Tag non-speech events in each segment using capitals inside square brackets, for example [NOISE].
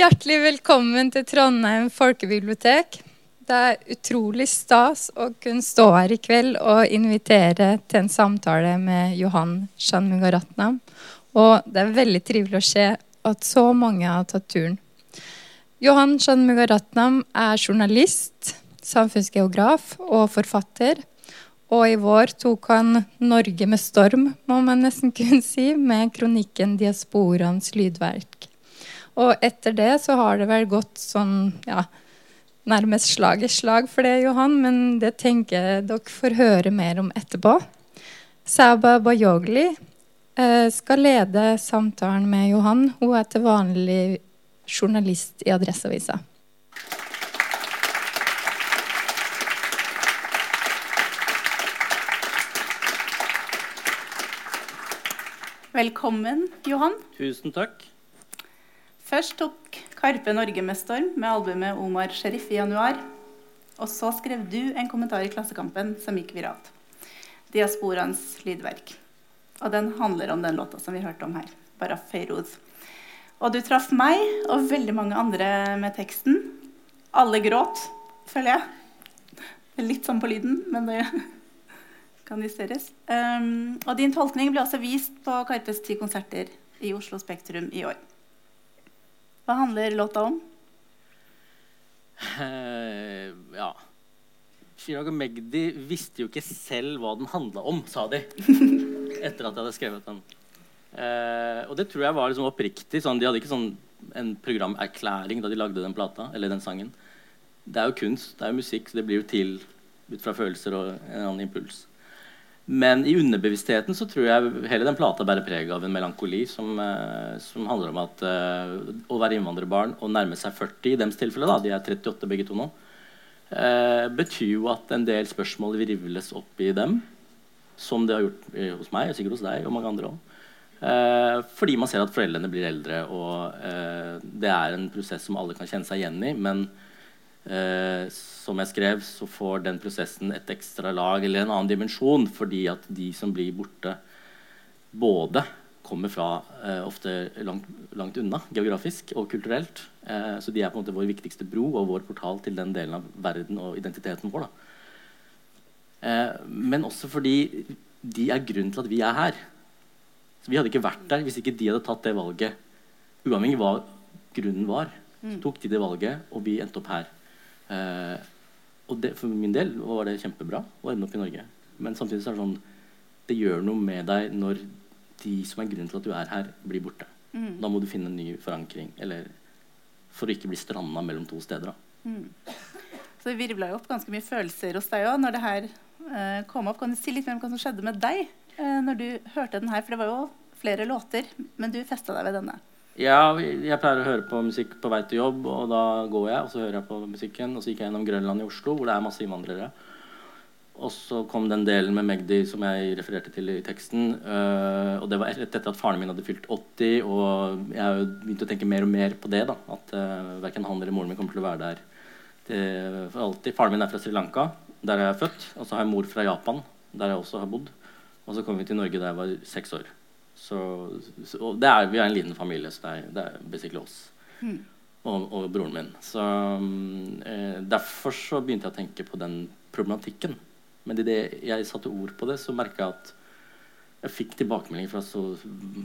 Hjertelig velkommen til Trondheim folkebibliotek. Det er utrolig stas å kunne stå her i kveld og invitere til en samtale med Johan Shanmugaratnam. Og det er veldig trivelig å se at så mange har tatt turen. Johan Shanmugaratnam er journalist, samfunnsgeograf og forfatter. Og i vår tok han Norge med storm, må man nesten kunne si, med kronikken 'Diasporans lydverk'. Og etter det så har det vel gått sånn, ja Nærmest slag i slag for det, Johan, men det tenker jeg dere får høre mer om etterpå. Saba Bajogli eh, skal lede samtalen med Johan. Hun er til vanlig journalist i Adresseavisa. Velkommen, Johan. Tusen takk. Først tok Karpe Norge med storm med albumet Omar Sheriff' i januar. Og så skrev du en kommentar i Klassekampen som gikk viralt. 'Diasporans lydverk'. Og den handler om den låta som vi hørte om her. Baraf Feiroz. Og du traff meg og veldig mange andre med teksten. Alle gråt, føler jeg. Litt sånn på lyden, men det [LAUGHS] kan justeres. Um, og din tolkning ble også vist på Karpes ti konserter i Oslo Spektrum i år. Hva handler låta om? Uh, ja Chirag og Magdi visste jo ikke selv hva den handla om, sa de. [LAUGHS] Etter at jeg hadde skrevet den. Uh, og det tror jeg var liksom oppriktig. Sånn, de hadde ikke sånn en programerklæring da de lagde den plata, eller den sangen. Det er jo kunst, det er jo musikk, så det blir jo til ut fra følelser og en annen impuls. Men i underbevisstheten så tror jeg hele den plata bærer preg av en melankoli som, eh, som handler om at uh, å være innvandrerbarn og nærme seg 40 i dems tilfelle, da, de er 38 begge to nå, uh, betyr jo at en del spørsmål virvles opp i dem. Som det har gjort hos meg og sikkert hos deg og mange andre òg. Uh, fordi man ser at foreldrene blir eldre, og det er en prosess som alle kan kjenne seg igjen i. men som jeg skrev, så får den prosessen et ekstra lag eller en annen dimensjon fordi at de som blir borte, både kommer fra eh, ofte langt, langt, unna geografisk og kulturelt. Eh, så de er på en måte vår viktigste bro og vår portal til den delen av verden og identiteten vår. Eh, men også fordi de er grunnen til at vi er her. Så Vi hadde ikke vært der hvis ikke de hadde tatt det valget. Uavhengig hva grunnen var, så tok de det valget, og vi endte opp her. Eh, og det, for min del var det kjempebra å ende opp i Norge. Men samtidig så er det sånn det gjør noe med deg når de som er grunnen til at du er her, blir borte. Mm. Da må du finne en ny forankring. Eller for å ikke bli stranda mellom to steder. Mm. Så det virvla jo opp ganske mye følelser hos deg òg når det her eh, kom opp. Kan du si litt mer om hva som skjedde med deg eh, når du hørte den her? For det var jo flere låter, men du festa deg ved denne. Ja, jeg pleier å høre på musikk på vei til jobb, og da går jeg, og så hører jeg på musikken. Og så gikk jeg gjennom Grønland i Oslo, hvor det er masse innvandrere. Og så kom den delen med Magdi som jeg refererte til i teksten. Uh, og det var etter at faren min hadde fylt 80, og jeg begynte å tenke mer og mer på det. da, At uh, eh, verken han eller moren min kommer til å være der til, for alltid. Faren min er fra Sri Lanka, der jeg er født. Og så har jeg mor fra Japan, der jeg også har bodd. Og så kom vi til Norge da jeg var seks år. Så, så er, vi er en liten familie, så det er, det er basically oss. Mm. Og, og, broren min. Så eh, Derfor så begynte jeg å tenke på den problematikken. Men idet jeg satte ord på det, så merka jeg at jeg fikk tilbakemeldinger fra så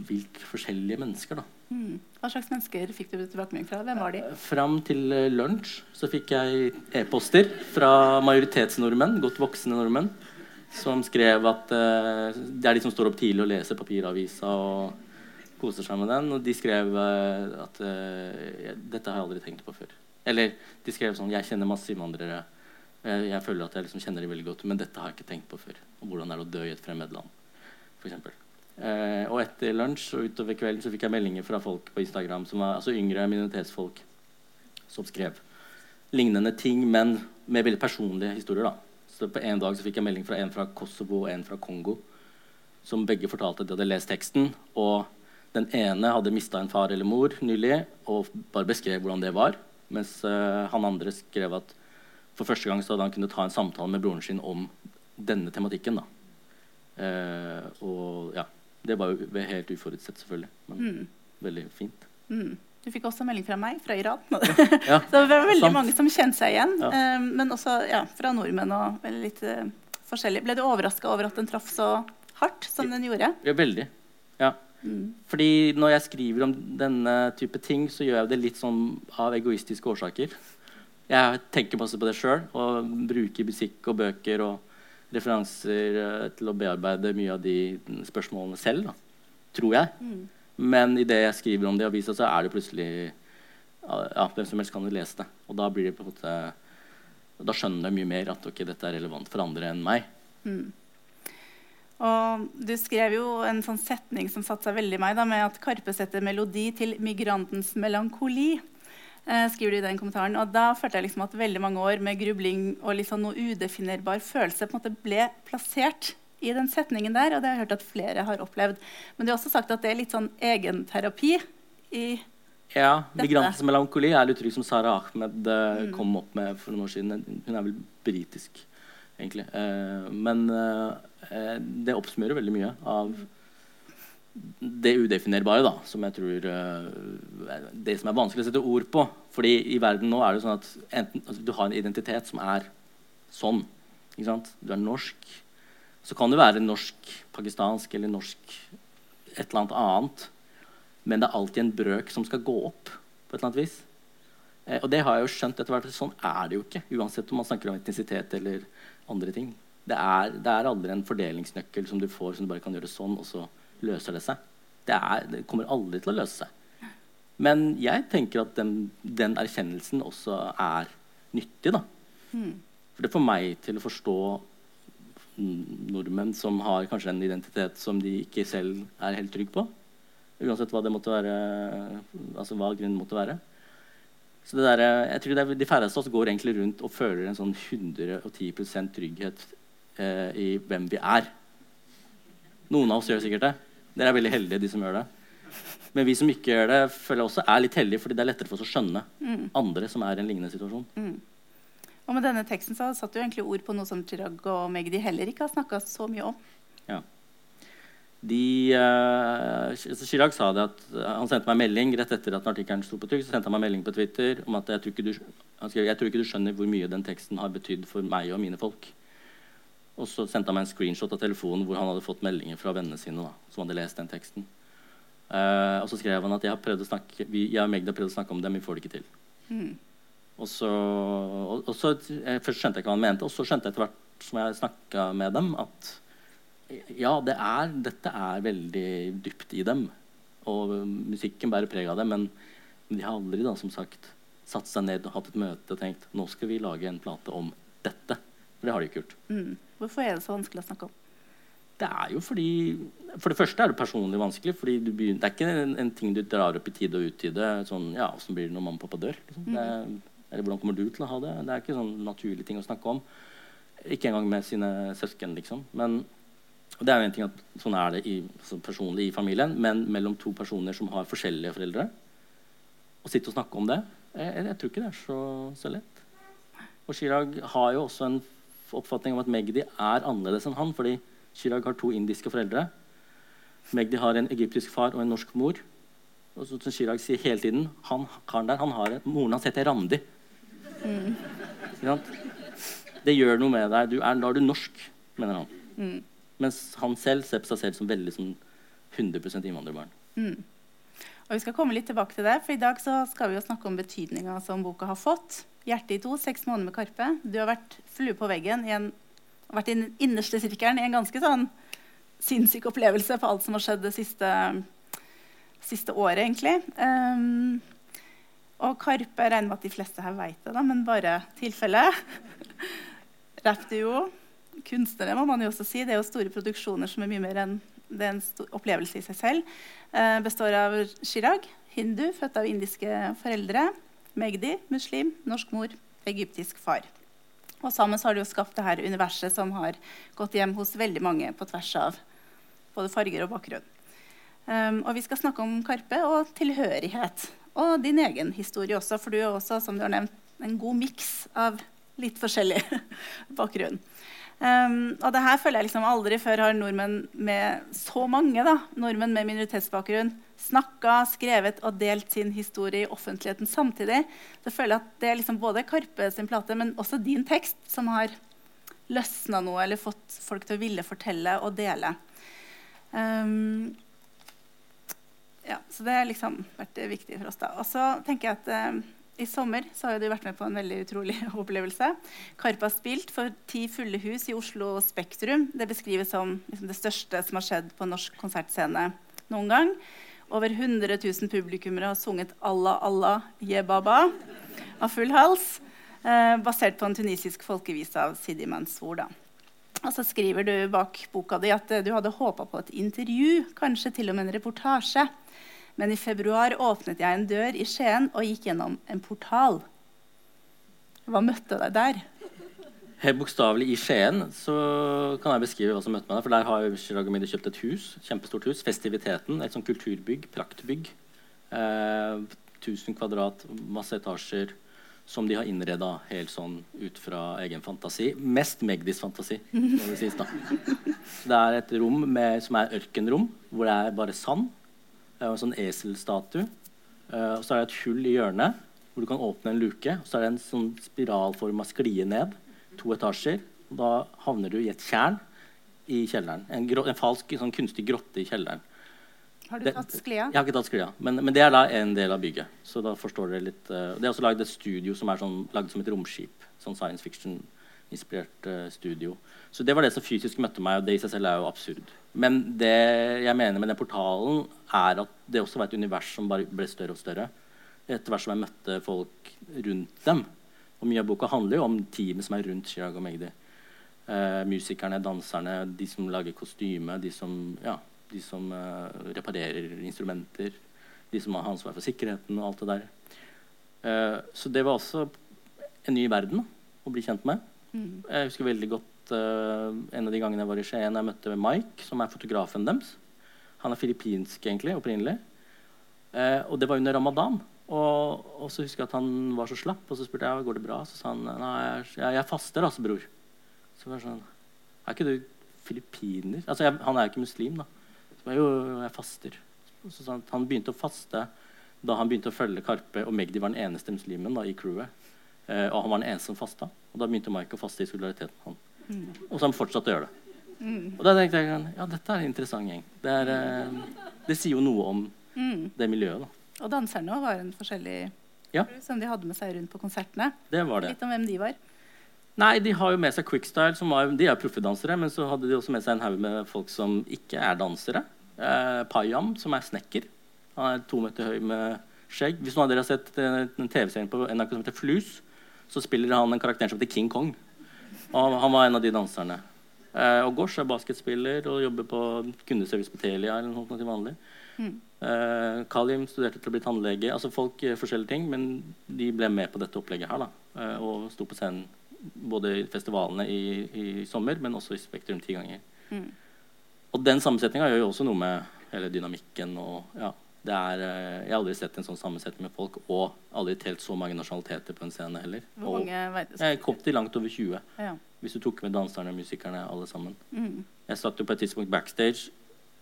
vilt forskjellige mennesker. Mm. Hva slags mennesker fikk du tilbakemelding fra? Hvem var de? Eh, fram til eh, lunsj så fikk jeg e-poster fra majoritetsnordmenn, godt voksne nordmenn som skrev at uh, det er de som står opp tidlig og leser papiravisa og koser seg med den. Og de skrev uh, at uh, dette har jeg aldri tenkt på før. Eller de skrev sånn Jeg kjenner masse innvandrere. Jeg, føler at jeg liksom kjenner dem veldig godt, men dette har jeg ikke tenkt på før. Og hvordan er det å dø i et fremmed land, f.eks. Eh, og etter lunsj og utover kvelden så fikk jeg meldinger fra folk på Instagram som var altså yngre minoritetsfolk som skrev lignende ting, men med veldig personlige historier. da så på en dag så fikk jeg melding fra en fra Kosovo og en fra Kongo. Som begge fortalte at de hadde lest teksten. Og den ene hadde mista en far eller mor nylig og bare beskrev hvordan det var. Mens uh, han andre skrev at for første gang så hadde han kunnet ta en samtale med broren sin om denne tematikken. Uh, og ja, Det var jo helt uforutsett, selvfølgelig. Men mm. veldig fint. Mm. Du fikk også melding fra meg, fra Iran. Ja, [LAUGHS] Så det var veldig sant. mange som kjente seg igjen. Ja. eh, men også ja, fra nordmenn og veldig litt uh, forskjellig. Ble du overraska over at den traff så hardt som den gjorde? Ja, veldig. Ja. Mm. Fordi når jeg skriver om denne type ting, så gjør jeg det litt sånn av egoistiske årsaker. Jeg tenker masse på det sjøl og bruker musikk og bøker og referanser eh, til å bearbeide mye av de spørsmålene selv, da. tror jeg. Mm. Men idet jeg skriver om det i avisa, så er det plutselig ja, Hvem som helst kan lese det. Og da det måte Da skjønner jeg mye mer at okay, dette er relevant for andre enn meg. Mm. Og du skrev jo en sånn setning som satte seg veldig i meg, da, med at Karpe setter melodi til migrantens melankoli. Eh, skriver du i den kommentaren. Og da følte jeg liksom at veldig mange år med grubling og liksom noe udefinerbar følelse på en måte ble plassert i den setningen der, og det har jeg hørt at flere har opplevd. Men du har også sagt at det er litt sånn egenterapi i Ja. 'Migrantens melankoli' er et uttrykk som Sara Ahmed eh, kom opp med for noen år siden. Hun er vel britisk, egentlig. Eh, men eh, det oppsummerer veldig mye av det udefinerbare, da, som jeg tror eh, Det som er vanskelig å sette ord på. Fordi i verden nå er det sånn at enten, altså, du har en identitet som er sånn. Du er norsk. Så kan det være norsk, pakistansk eller norsk et eller annet annet. Men det er alltid en brøk som skal gå opp. på et eller annet vis. Eh, og det har jeg jo skjønt etter hvert. Sånn er det jo ikke. Uansett om man snakker om etnisitet eller andre ting. Det er, det er aldri en fordelingsnøkkel som du får som du bare kan gjøre sånn, og så løser det seg. Det, er, det kommer aldri til å løse seg. Men jeg tenker at den, den erkjennelsen også er nyttig. da. Mm. For det får meg til å forstå nordmenn som har kanskje en identitet som de ikke selv er helt trygg på. Uansett hva det måtte være, altså hva grunnen måtte være. Så det der, jeg tror det er, De færreste av oss går egentlig rundt og føler en sånn 110 trygghet eh, i hvem vi er. Noen av oss gjør sikkert det. Dere er veldig heldige, de som gjør det. Men vi som ikke gjør det, føler jeg også er litt heldige, fordi det er lettere for oss å skjønne Mm. andre som er i en lignende situasjon. Mm. Og med denne teksten så satt du egentlig ord på noe som Chirag og Magdi heller ikke har snakka så mye om. Ja. De, uh, Chirag sa det at eh, Han sendte meg melding rett etter at artikkelen sto på trykk. Så sendte han meg melding på Twitter om at jeg tror, ikke du, skrev, jeg tror ikke du skjønner hvor mye den teksten har betydd for meg og mine folk. Og så sendte han meg en screenshot av telefonen hvor han hadde fått meldinger fra vennene sine. da, som hadde lest den teksten. Uh, og så skrev han at jeg, har prøvd å snakke, vi, jeg og Magda har prøvd å snakke om det, men vi får det ikke til. Mm. Og så, og, og så jeg, Først skjønte jeg ikke hva han mente, og så skjønte jeg etter hvert som jeg snakka med dem, at ja, det er, dette er veldig dypt i dem. Og musikken bærer preg av det, men, de har aldri da, som sagt, satt seg ned og hatt et møte og tenkt nå skal vi lage en plate om dette. For det har de ikke gjort. Mm. Hvorfor er det så vanskelig å snakke om? Det er jo fordi For det første er det personlig vanskelig. fordi du begynner, Det er ikke en, en ting du drar opp i tide og utide. Sånn, ja, Åssen blir det når mamma og pappa dør? Liksom. Det er, eller hvordan kommer du til å ha det? Det er ikke sånn naturlig ting å snakke om. Ikke engang med sine søsken, liksom. Men det er jo en ting at Sånn er det i, altså personlig i familien, men mellom to personer som har forskjellige foreldre. Å sitte og snakke om det jeg, jeg, tror ikke det er så, så lett. Og Chirag har jo også en oppfatning om at Magdi er annerledes enn han. fordi Chirag har to indiske foreldre. Magdi har en egyptisk far og en norsk mor. Og som Chirag sier hele tiden, han karen der, han har en, moren hans heter Randi. Sant? Det gjør noe med deg. Du er, da er du norsk, mener han. Mm. Mens han selv ser på seg selv som veldig som 100 innvandrerbarn. Mm. Og Vi skal komme litt tilbake til det, for i dag så skal vi jo snakke om betydninga som boka har fått. 'Hjertet i to seks måneder med Karpe'. Du har vært flue på veggen i en, vært i den innerste sirkelen i en ganske sånn sinnssyk opplevelse på alt som har skjedd det siste, siste året, egentlig. Um, og Karpe jeg regner med at de fleste her vet det, da, men bare tilfelle. [LAUGHS] Rappduo. Kunstnere, må man jo også si. Det er jo store produksjoner som er mye mer enn det er en opplevelse i seg selv. Eh, består av Chirag, hindu, født av indiske foreldre. Magdi, muslim, norsk mor, egyptisk far. Og sammen har de jo skapt det her universet som har gått hjem hos veldig mange på tvers av både farger og bakgrunn. Um, og vi skal snakke om Karpe og tilhørighet. Og din egen historie også, for du er også, som du har nevnt, en god miks av litt forskjellig [LAUGHS] bakgrunn. Um, og det her føler jeg liksom aldri før har nordmenn med så mange da, nordmenn med minoritetsbakgrunn snakka, skrevet og delt sin historie i offentligheten samtidig. Så jeg føler at det er liksom både Karpe sin plate, men også din tekst som har løsna noe eller fått folk til å ville fortelle og dele. Um, ja, så det har liksom vært viktig for oss. da. Og så tenker jeg at eh, i sommer så har du vært med på en veldig utrolig [LAUGHS] opplevelse. Karpe har spilt for ti fulle hus i Oslo Spektrum. Det beskrives som liksom, det største som har skjedd på norsk konsertscene noen gang. Over 100 000 publikummere har sunget 'Allah Allah Yebaba' av full hals. Eh, basert på en tunisisk folkevise av Sidi Mansour. Da. Og så skriver du bak boka di at du hadde håpa på et intervju, kanskje til og med en reportasje. Men i februar åpnet jeg en dør i Skien og gikk gjennom en portal. Hva møtte deg der? Helt bokstavelig i Skien så kan jeg beskrive hva som møtte meg der. For der har Chirag Midi kjøpt et hus. kjempestort hus, Festiviteten. Et sånt kulturbygg. Praktbygg. Eh, 1000 kvadrat, masse etasjer. Som de har innreda helt sånn ut fra egen fantasi. Mest Megdis fantasi. Det, sies, det er et rom med, som er ørkenrom, hvor det er bare sand og en sånn eselstatue. Uh, og så er det et hull i hjørnet hvor du kan åpne en luke. Og så er det en sånn spiralforma sklie ned. To etasjer. Og da havner du i et tjern i kjelleren. En, en falsk, sånn kunstig grotte i kjelleren. Har du tatt sklia? Jeg har ikke tatt sklia. Men, men, det er da en del av bygget. Så da forstår dere litt uh, Det er også lagd et studio som er sånn, lagd som et romskip. Sånn science fiction-inspirert uh, studio. Så det var det som fysisk møtte meg, og det i seg selv er jo absurd. Men det jeg mener med den portalen, er at det også var et univers som bare ble større og større. Etter hvert som jeg møtte folk rundt dem. Og mye av boka handler jo om teamet som er rundt Chirag og Magdi. Uh, musikerne, danserne, de som lager kostyme, de som, ja, de som eh, reparerer instrumenter, de som har ansvar for sikkerheten og alt det der. Eh, så det var også en ny verden å bli kjent med. Mm. Jeg husker veldig godt uh, en av de gangene jeg var i Skien, jeg møtte Mike, som er fotografen deres. Han er filippinsk egentlig, opprinnelig. Og det var under ramadan. Og, og, så husker jeg at han var så slapp, og så spurte jeg går det bra. Så sa han nei, jeg, jeg faster, altså, bror. Så var jeg sånn Er ikke du filippiner? Altså, jeg, han er jo ikke muslim, da. Jeg, jo, jeg faster. Så sa han begynte å faste da han begynte å følge Karpe, og Magdi var den eneste muslimen da, i crewet. Eh, og han var den eneste som fasta. Og da begynte Mike å faste i solidariteten. Han. Mm. Og så har han fortsatt å gjøre det. Mm. Og da tenkte jeg ja, dette er en interessant gjeng. Det, er, eh, det sier jo noe om mm. det miljøet. da. Og danserne var en forskjellig ja. som de hadde med seg rundt på konsertene. Det var det. Litt om hvem de var. Nei, De har jo med seg Quickstyle, som var, de er proffedansere. Men så hadde de også med seg en haug med folk som ikke er dansere. Eh, Payam, som er snekker. Han er to meter høy med skjegg. Hvis noen av dere har sett eh, en TV-serie på NRK som heter Flus, så spiller han en karakter som heter King Kong. Og han var en av de danserne. Eh, og Gosh er basketspiller og jobber på kundeservice på Telia. eller noe til vanlig. Mm. Eh, Kalim studerte til å bli tannlege. altså folk gjør forskjellige ting, Men de ble med på dette opplegget her da, eh, og sto på scenen både i festivalene i, i sommer, men også i Spektrum ti ganger. Mm. Og den sammensetninga gjør jo også noe med hele dynamikken og ja, er, eh, jeg har aldri sett en sånn sammensetning med folk og aldri telt så mange nasjonaliteter på en scene heller. Hvor mange vet Jeg kom til langt over 20. Ja. Hvis du tok med danserne og musikerne alle sammen. Mm. Jeg satt jo på et tidspunkt backstage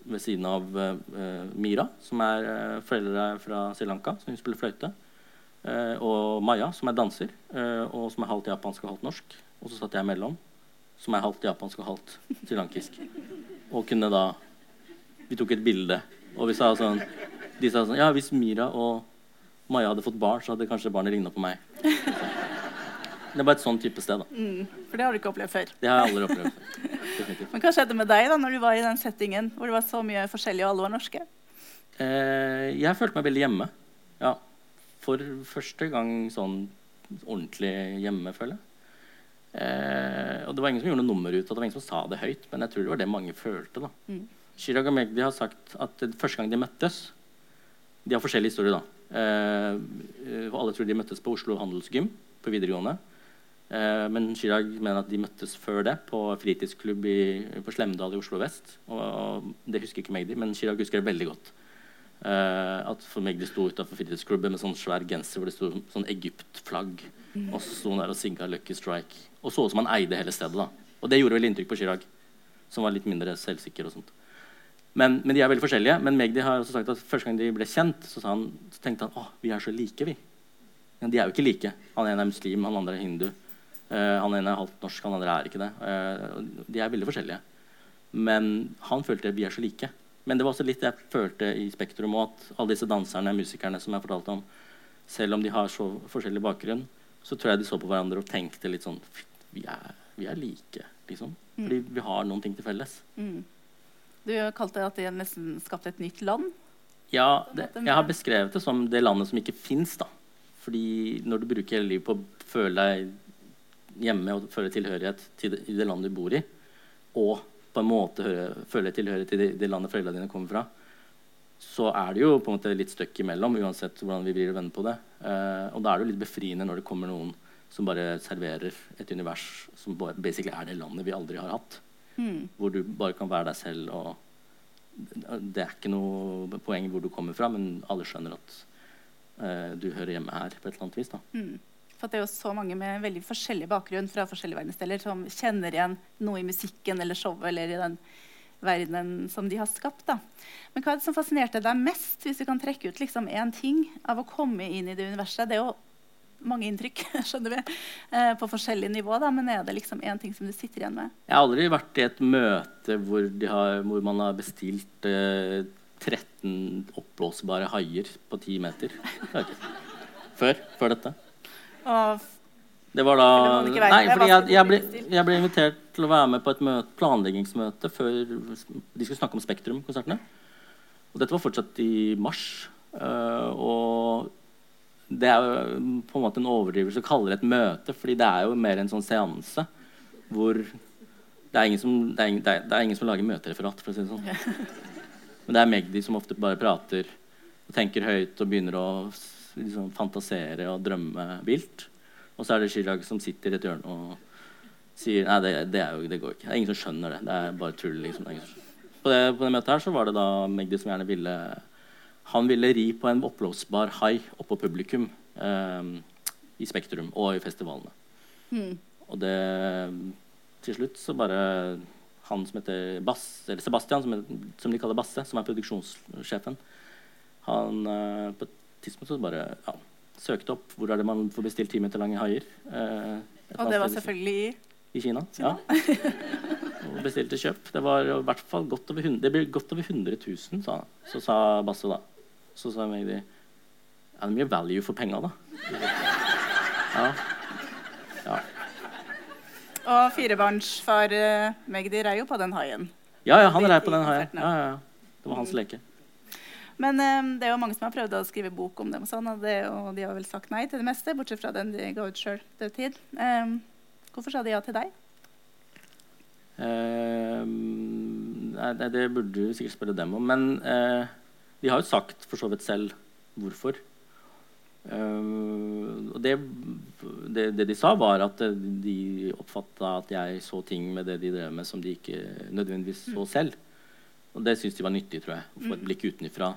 ved siden av uh, Mira, som er uh, foreldre fra Sri Lanka, som hun spiller fløyte. Uh, og Maya, som er danser, og som er halvt japansk og halvt norsk. Og så satt jeg imellom, som er halvt japansk og halvt srilankisk. Og kunne da Vi tok et bilde, og vi sa sånn de sa sånn Ja, hvis Mira og Maja hadde fått barn, så hadde kanskje barnet ligna på meg. Det er bare et sånn type sted. da. Mm, for det har du ikke opplevd før? Det har jeg aldri opplevd før. [LAUGHS] Men hva skjedde med deg da når du var i den settingen hvor det var så mye forskjellig, og alle var norske? Eh, jeg følte meg veldig hjemme. Ja. For første gang sånn ordentlig hjemme, føler jeg. Eh, og det var ingen som gjorde noe nummer ut av det, var ingen som sa det høyt, men jeg tror det var det mange følte. da. Mm. Chirag og Magdi har sagt at første gang de møttes De har forskjellige historier, da. Eh, alle tror de møttes på Oslo Handelsgym på videregående. Eh, men Chirag mener at de møttes før det på fritidsklubb i, på Slemdal i Oslo vest. Og, og, det husker ikke Magdi, men Chirag husker det veldig godt. Uh, at for Magdi sto utafor fritidsklubben med sånn svær genser hvor det sto sånn Egypt-flagg. Mm. Og så sto hun der og sigga Lucky Strike. Og så ut som han eide hele stedet. da. Og det gjorde veldig inntrykk på Chirag, som var litt mindre selvsikker. og sånt. Men, men, de er veldig forskjellige. Men Magdi har også sagt at første gang de ble kjent, så, han, så tenkte han at vi er så like. vi. Men de er jo ikke like. Han ene er muslim, han andre er hindu. Uh, han ene er halvt norsk, han andre er ikke det. Uh, de er veldig forskjellige. Men han følte vi er så like. Men det var også litt jeg følte i Spektrum òg, at alle disse danserne, musikerne som jeg fortalte om, selv om de har så forskjellig bakgrunn, så tror jeg de så på hverandre og tenkte litt sånn Vi er, vi er like, liksom. Mm. Fordi vi har noen ting til felles. Mm. Du kalte at det nesten skapte et nytt land? Ja, det, jeg har beskrevet det som det landet som ikke fins. Fordi når du bruker hele livet på å føle deg hjemme og føle tilhørighet til det, i det landet du bor i, og på en måte høre, føle tilhørighet til det, det landet foreldrene dine kommer fra, så er det jo på en måte litt støkk imellom, uansett hvordan vi blir og vender på det. Uh, og da er det jo litt befriende når det kommer noen som bare serverer et univers som basically er det landet vi aldri har hatt. Mm. Hvor du bare kan være deg selv. og Det er ikke noe poeng hvor du kommer fra, men alle skjønner at uh, du hører hjemme her på et eller annet vis. da. Mm. For det er jo så mange med veldig forskjellig bakgrunn fra forskjellige verdensdeler som kjenner igjen noe i musikken eller showet eller i den verdenen som de har skapt. Da. Men hva er det som fascinerte deg mest, hvis du kan trekke ut liksom ting av å komme inn i det universet? Det er jo mange inntrykk [LAUGHS] skjønner vi, eh, på forskjellig nivå, da, men er det liksom én ting som du sitter igjen med? Jeg har aldri vært i et møte hvor, har, hvor man har bestilt eh, 13 oppblåsbare haier på 10 meter. Før, før dette. Og det var da Nei, fordi jeg, jeg, ble, jeg, ble, invitert til å være med på et møte, planleggingsmøte før de skulle snakke om Spektrum-konsertene. Og dette var fortsatt i mars. Uh, og det er jo på en måte en overdrivelse å kalle det et møte, fordi det er jo mer en sånn seanse hvor det er ingen som, det er ingen, det er, det er ingen som lager møtereferat, for å si det sånn. [LAUGHS] Men det er Magdi som ofte bare prater og tenker høyt og begynner å liksom, fantasere og drømme vilt. Og så er det Chirag som sitter i et hjørne og sier Nei, det, det, jo, det, går ikke. Det er ingen som skjønner det. Det er bare tull. Liksom. På, det, på, det, møtet her så var det da Magdi som gjerne ville Han ville ri på en oppblåsbar hai oppå publikum eh, i Spektrum og i festivalene. Mm. Og det Til slutt så bare han som heter Bass, eller Sebastian, som, er, som, de kaller Basse, som er produksjonssjefen Han eh, på et tidspunkt så bare ja, søkte opp hvor er det man får bestilt ti meter lange haier. Eh, og det var selvfølgelig i I Kina. Kina. Ja. og bestilte kjøp. Det var i hvert fall godt over 100, det ble godt over 100 000, sa Så sa Basse da. Så sa Magdi Er det mye value for penga, da? [LAUGHS] Ja. ja. Og firebarnsfar uh, Magdi rei jo på den haien. Ja, ja, han rei på den haien. Ja, ja, ja. Det var hans mm. leke. Men um, det er jo mange som har prøvd å skrive bok om dem, og sånn, og, det, og de har vel sagt nei til det meste, bortsett fra den de ga ut sjøl til tid. Um, hvorfor sa de ja til deg? Um, nei, det burde du sikkert spørre dem om. Men uh, de har jo sagt for så vidt selv hvorfor. Uh, og det, det, det, de sa, var at de oppfatta at jeg så ting med det de drev med, som de ikke nødvendigvis så selv. Og det syns de var nyttig, tror jeg, å få et mm. blikk utenfra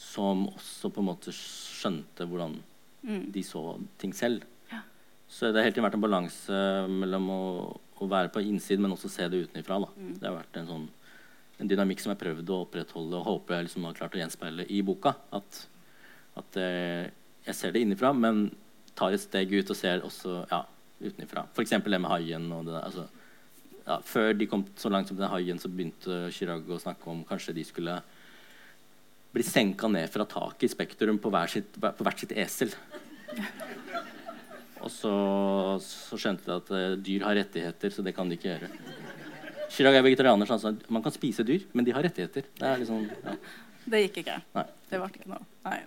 som også på en måte skjønte hvordan mm. de så ting selv. Ja. Så det har hele tiden vært en balanse mellom å, å, være på innsiden, men også se det utenfra. Mm. Det har vært en, sånn, en dynamikk som jeg har prøvd å opprettholde og håper jeg liksom har klart å gjenspeile i boka. At, at eh, jeg ser det innenfra, men tar et steg ut og ser også ja, utenfra. F.eks. det med haien. og det altså, ja, før de kom så langt som den haien, så begynte Chirag å snakke om kanskje de skulle bli senka ned fra taket i Spektrum på, sitt, på, hvert sitt esel. Og så, så skjønte de at uh, dyr har rettigheter, så det kan de ikke gjøre. Chirag er vegetarianer, så han sa man kan spise dyr, men de har rettigheter. Det, liksom, ja. det gikk ikke. Nei. Det ble ikke noe. Nei.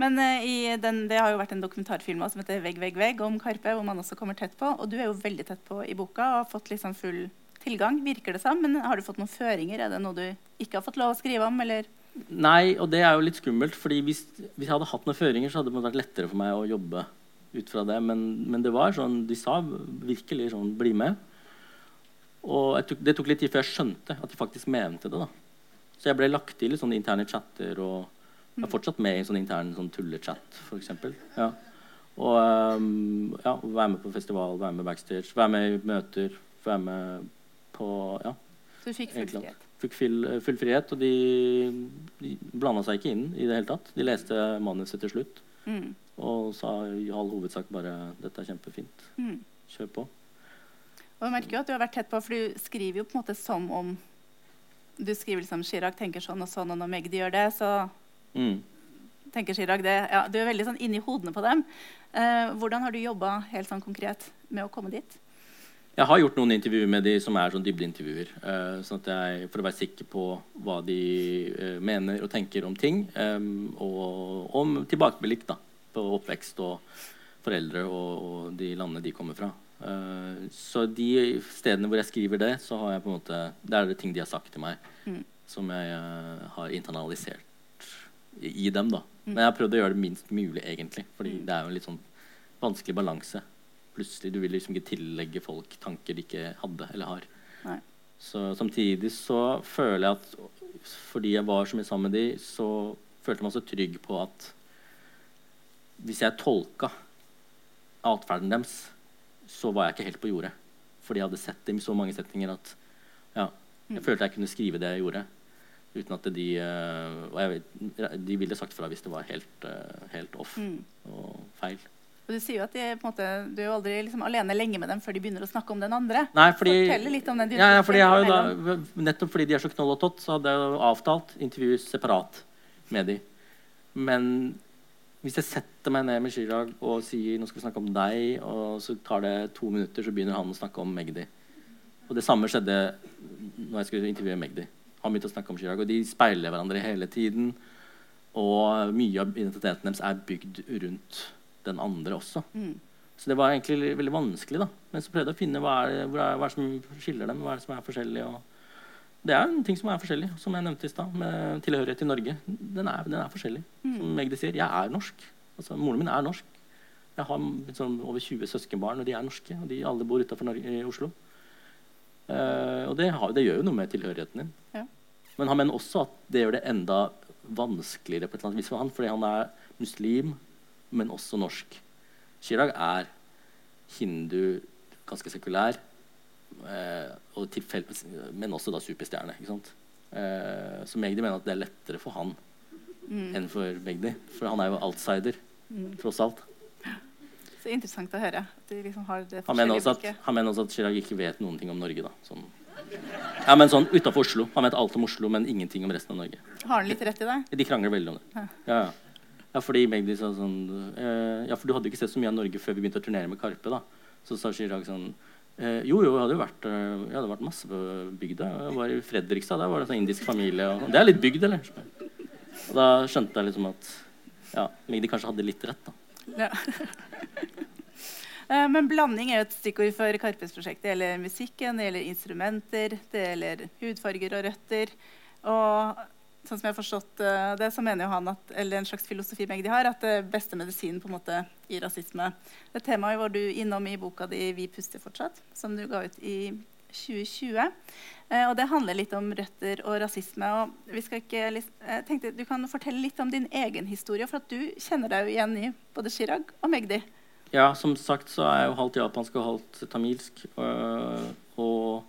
Men uh, den, det har jo vært en dokumentarfilm som heter 'Vegg, vegg, vegg' om Karpe, hvor man også kommer tett på. Og du er jo veldig tett på i boka og har fått liksom full tilgang, virker det som. Men har du fått noen føringer? Er det noe du ikke har fått lov å skrive om? eller... Nei, og det er jo litt skummelt. fordi hvis, hvis, jeg hadde hatt noen føringer, så hadde det vært lettere for meg å jobbe ut fra det. Men, men det var sånn, de sa virkelig sånn 'bli med'. Og tok, det tok litt tid før jeg skjønte at de faktisk mente det. da. Så jeg ble lagt til i sånne interne chatter. og jeg er fortsatt med i en sånn intern sånn tullechat, f.eks. Ja. Og um, ja, være med på festival, være med backstage, være med i møter. være med på Ja. Så du fikk full frihet. Fikk full, full frihet, og de, de blanda seg ikke inn i det hele tatt. De leste manuset til slutt Mm. og sa i all hovedsak bare 'Dette er kjempefint. Mm. Kjør på'. Og jeg merker jo at du har vært tett på, for du skriver jo på en måte som om Du skriver liksom Chirag tenker sånn og sånn, og når Magdi gjør det, så Mm. tenker Chirag det. Ja, du er veldig sånn inni hodene på dem. Eh, hvordan har du jobba helt sånn konkret med å komme dit? Jeg har gjort noen intervjuer med de som er sånn dybdeintervjuer. Uh, sånn at jeg, for å være sikker på hva de uh, mener og tenker om ting. Um, og om tilbakeblikk da, på oppvekst og foreldre og, og de landene de kommer fra. Eh, så de stedene hvor jeg skriver det, så har jeg på en måte, det er det ting de har sagt til meg Mm. som jeg uh, har internalisert i, i dem. da. Men jeg har prøvd å gjøre det minst mulig, egentlig. fordi det er jo en litt sånn vanskelig balanse. Plutselig, Du vil liksom ikke tillegge folk tanker de ikke hadde eller har. Nei. Så Samtidig så føler jeg at fordi jeg var så mye sammen med de, så følte jeg meg så trygg på at hvis jeg tolka atferden deres, så var jeg ikke helt på jordet. Fordi jeg hadde sett dem i så mange setninger at ja, jeg følte jeg kunne skrive det jeg gjorde. Uten at de eh, Og jeg vet, de ville sagt fra hvis det var helt, eh, helt off Mm. og feil. Og du sier jo at de, måte, du er jo aldri liksom alene lenge med dem før de begynner å snakke om den andre. Nei, fordi, den ja, ja, fordi da, Nettopp fordi de er så knoll og tott, så hadde jeg avtalt intervju separat med dem. Men hvis jeg setter meg ned med Chirag og sier nå skal vi snakke om deg, og så tar det to minutter, så begynner han å snakke om Magdi. Og det samme skjedde når jeg skulle intervjue Magdi. Han begynte å snakke om Chirag, og de speiler hverandre hele tiden. Og mye av identiteten deres er bygd rundt den andre også. Mm. Så det var egentlig veldig vanskelig. da. Men så prøvde jeg å finne hva er, hvor er, hva er som skiller dem. hva er det som er forskjellig. Og det er en ting som er forskjellig, som jeg nevnte i stad. Med tilhørighet til Norge. Den er, den er forskjellig. Som Magdi sier, jeg er norsk. Altså, Moren min er norsk. Jeg har sånn, over 20 søskenbarn, og de er norske. Og de alle bor utafor Oslo. Uh, og det, har, det gjør jo noe med tilhørigheten din. Ja. Men han mener også at det gjør det enda vanskeligere på et eller annet vis for han, fordi han er muslim, men også norsk. Chirag er hindu, ganske sekulær, og tilfell, men også da superstjerne. ikke sant? Eh, så Magdi mener at det er lettere for han enn for Magdi. For han er jo outsider, tross alt. Så interessant å høre. Liksom har det Han mener, at, han mener også at Chirag ikke vet noen ting om Norge. da. Sånn. Ja, men sånn utafor Oslo. Han vet alt om Oslo, men ingenting om resten av Norge. Har han litt rett i det? De krangler veldig om det. Ja. Ja, ja. ja fordi Magdi sa sånn eh, Ja, for du hadde jo ikke sett så mye av Norge før vi begynte å turnere med Karpe. da. Så sa Chirag sånn eh, Jo, jo, jeg hadde jo vært, eh, jeg hadde vært masse på bygda. Jeg var i Fredrikstad. Der var det sånn indisk familie. Og, det er litt bygd, eller? Og da skjønte jeg liksom at ja, Magdi kanskje hadde litt rett. da. Ja. [LAUGHS] Eh, Men blanding er jo et stikkord for Karpes prosjekt. Det gjelder musikken, det gjelder instrumenter, det gjelder hudfarger og røtter. Og sånn som jeg har forstått eh, det, så mener jo han at, eller en slags filosofi Magdi har, at det beste medisinen på en måte i rasisme. Det temaet var du innom i boka di 'Vi puster fortsatt', som du ga ut i 2020. Eh, og det handler litt om røtter og rasisme. Og vi skal ikke, jeg tenkte Du kan fortelle litt om din egen historie, for at du kjenner deg jo igjen i både Chirag og Magdi. Ja, som sagt så er jeg jo halvt japansk og halvt tamilsk. og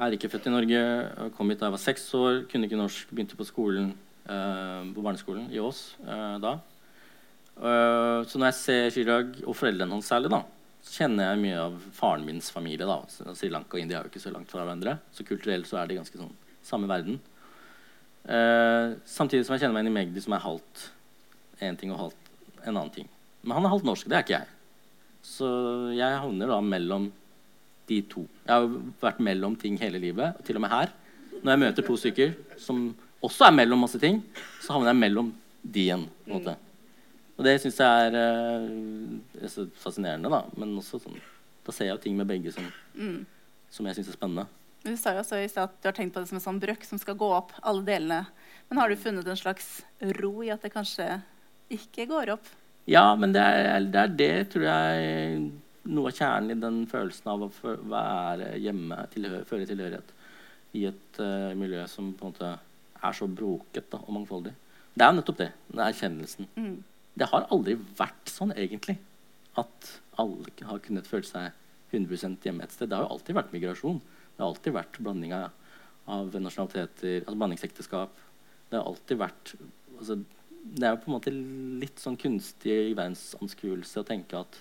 er ikke født i Norge. Kom hit da jeg var seks år, kunne ikke norsk. Begynte på skolen eh, på barneskolen i Ås eh, da. Uh, så når jeg ser Chirag, og foreldrene hans særlig, da, så kjenner jeg mye av faren mins familie. da. Sri Lanka og India er jo ikke så langt fra hverandre. Så kulturelt så er de ganske sånn samme verden. Uh, samtidig som jeg kjenner meg inn i Magdi, som er halvt én ting og halvt en annen ting. Men han er halvt norsk. Det er ikke jeg. Så jeg havner da mellom de to. Jeg har vært mellom ting hele livet, til og med her. Når jeg møter to stykker som også er mellom masse ting, så havner jeg mellom de igjen. på en måte. Og det syns jeg er, eh, er så fascinerende, da. Men også sånn Da ser jeg jo ting med begge som, som jeg syns er spennende. Men Du sa jo også i at du har tenkt på det som en sånn brøkk som skal gå opp alle delene. Men har du funnet en slags ro i at det kanskje ikke går opp? Ja, men det er det, er det tror jeg, noe av kjernen i den følelsen av å være hjemme, tilhør, føle tilhørighet i et uh, miljø som på en måte er så broket da, og mangfoldig. Det er jo nettopp det. Den erkjennelsen. Mm. Det har aldri vært sånn, egentlig, at alle har kunnet føle seg 100 hjemme et sted. Det har jo alltid vært migrasjon. Det har alltid vært blanding av, av nasjonaliteter, altså blandingsekteskap. Det har alltid vært altså, Det er jo på en måte litt sånn kunstig verdensanskuelse å tenke at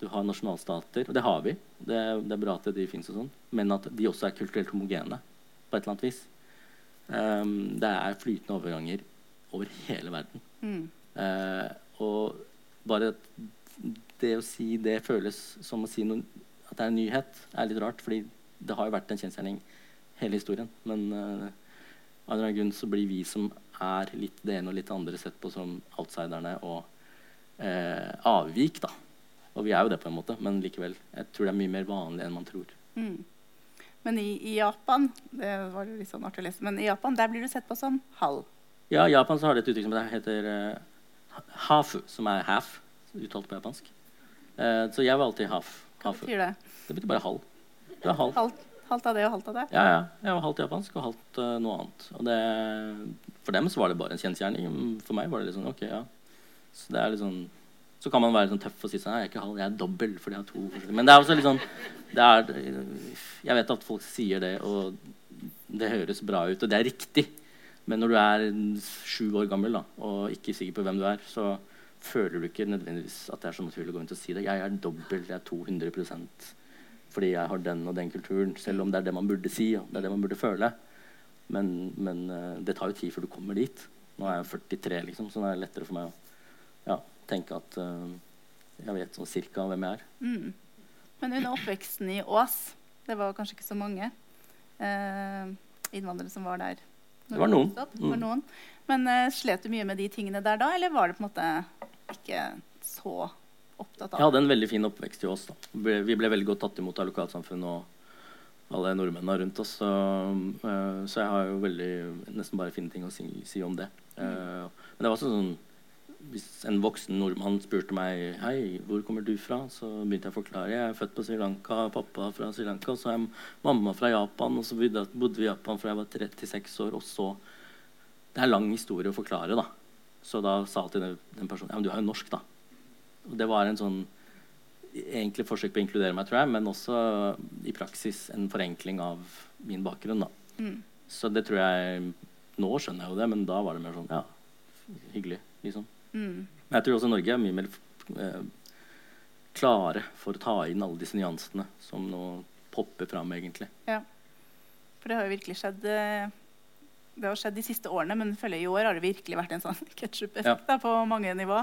du har nasjonalstater, og det har vi. Det, det er bra at de fins, sånn, men at de også er kulturelt homogene på et eller annet vis. Um, det er flytende overganger over hele verden. Mm. Uh, og bare det å si det føles som å si noe, at det er en nyhet, er litt rart. fordi det har jo vært en kjensgjerning hele historien. Men uh, av en eller annen grunn så blir vi som er litt det ene og litt det andre, sett på som outsiderne og uh, avvik. da. Og vi er jo det på en måte, men likevel. Jeg tror det er mye mer vanlig enn man tror. Mm. Men i, i, Japan det var litt sånn artig å lese, men i Japan der blir du sett på som halv. Ja, i Japan så har de et uttrykk som heter uh, hafu, som er half, uttalt på japansk. Uh, så jeg var alltid half. Hva hafu. betyr det? Det betyr bare halv. Du er halv. Halvt, halvt av det og halvt av det? Ja, ja. Jeg var halvt japansk og halvt uh, noe annet. Og det, for dem så var det bare en kjensgjerning. For meg var det litt sånn OK, ja. Så det er litt sånn så kan man være sånn tøff og si sånn, jeg er ikke halv, jeg er dobbel. fordi jeg har to. Men det er også litt sånn er, Jeg vet at folk sier det, og det høres bra ut, og det er riktig. Men når du er sju år gammel da, og ikke sikker på hvem du er, så føler du ikke nødvendigvis at det er så naturlig å gå rundt og si det. Jeg er dobbel, jeg er 200% fordi jeg har den og den kulturen. Selv om det er det man burde si, og det er det man burde føle. Men, men uh, det tar jo tid før du kommer dit. Nå er jeg 43, liksom, så det er lettere for meg å ja, tenke at uh, jeg vet sånn cirka hvem jeg er. Mm. Men under oppveksten i Ås, det var kanskje ikke så mange uh, innvandrere som var der? Det var noen. Det var noen. Men uh, slet du mye med de tingene der da, eller var det på en måte ikke så opptatt av Jeg hadde en veldig fin oppvekst i Ås. da. Vi ble veldig godt tatt imot av lokalsamfunnet og alle nordmennene rundt oss. Så, så jeg har jo veldig, nesten bare fine ting å si, si om det. Mm. men det var sånn hvis en voksen nordmann spurte meg Hei, hvor kommer du fra, så begynte jeg å forklare. Jeg er født på Sri Lanka, pappa fra Sri Lanka, og så er mamma fra Japan. Og så bodde vi i Japan fra jeg var 36 år. Og så Det er lang historie å forklare, da. Så da sa jeg til den, den personen Ja, men du er jo norsk, da. Og det var en sånn egentlig forsøk på å inkludere meg, tror jeg, men også i praksis en forenkling av min bakgrunn, da. Mm. Så det tror jeg Nå skjønner jeg jo det, men da var det mer sånn Ja, hyggelig, liksom. Mm. Men jeg tror også Norge er mye mer eh, klare for å ta inn alle disse nyansene som nå popper fram, egentlig. Ja. For det har jo virkelig skjedd eh, Det har skjedd de siste årene, men føler i år har det virkelig vært en sånn [LAUGHS] ketsjup-effekt ja. på mange nivå.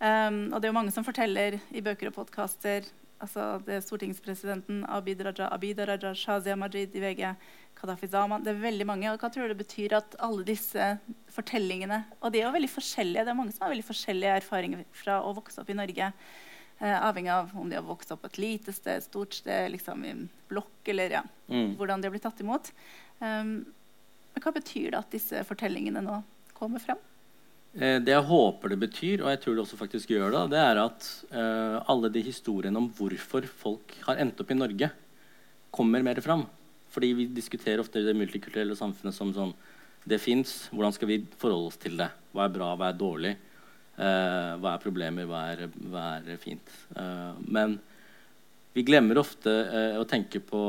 Um, og det er jo mange som forteller i bøker og podkaster altså det er stortingspresidenten Abid Raja, Abid Raja, Shazia Majid i VG, Kadafi Zaman Det er veldig mange. og Hva tror du det betyr at alle disse fortellingene Og de er jo veldig forskjellige. Det er mange som har veldig forskjellige erfaringer fra å vokse opp i Norge. Eh, avhengig av om de har vokst opp på et lite sted, stort sted, liksom i blokk, eller ja, mm. hvordan de har blitt tatt imot. Um, men hva betyr det at disse fortellingene nå kommer frem? Eh, det jeg håper det betyr, og jeg tror det også faktisk gjør det, det er at uh, alle de historiene om hvorfor folk har endt opp i Norge, kommer mer fram. Fordi vi diskuterer ofte det multikulturelle samfunnet som sånn Det fins. Hvordan skal vi forholde oss til det? Hva er bra, hva er dårlig? Uh, hva er problemer, hva er, hva er fint? Uh, men vi glemmer ofte uh, å tenke på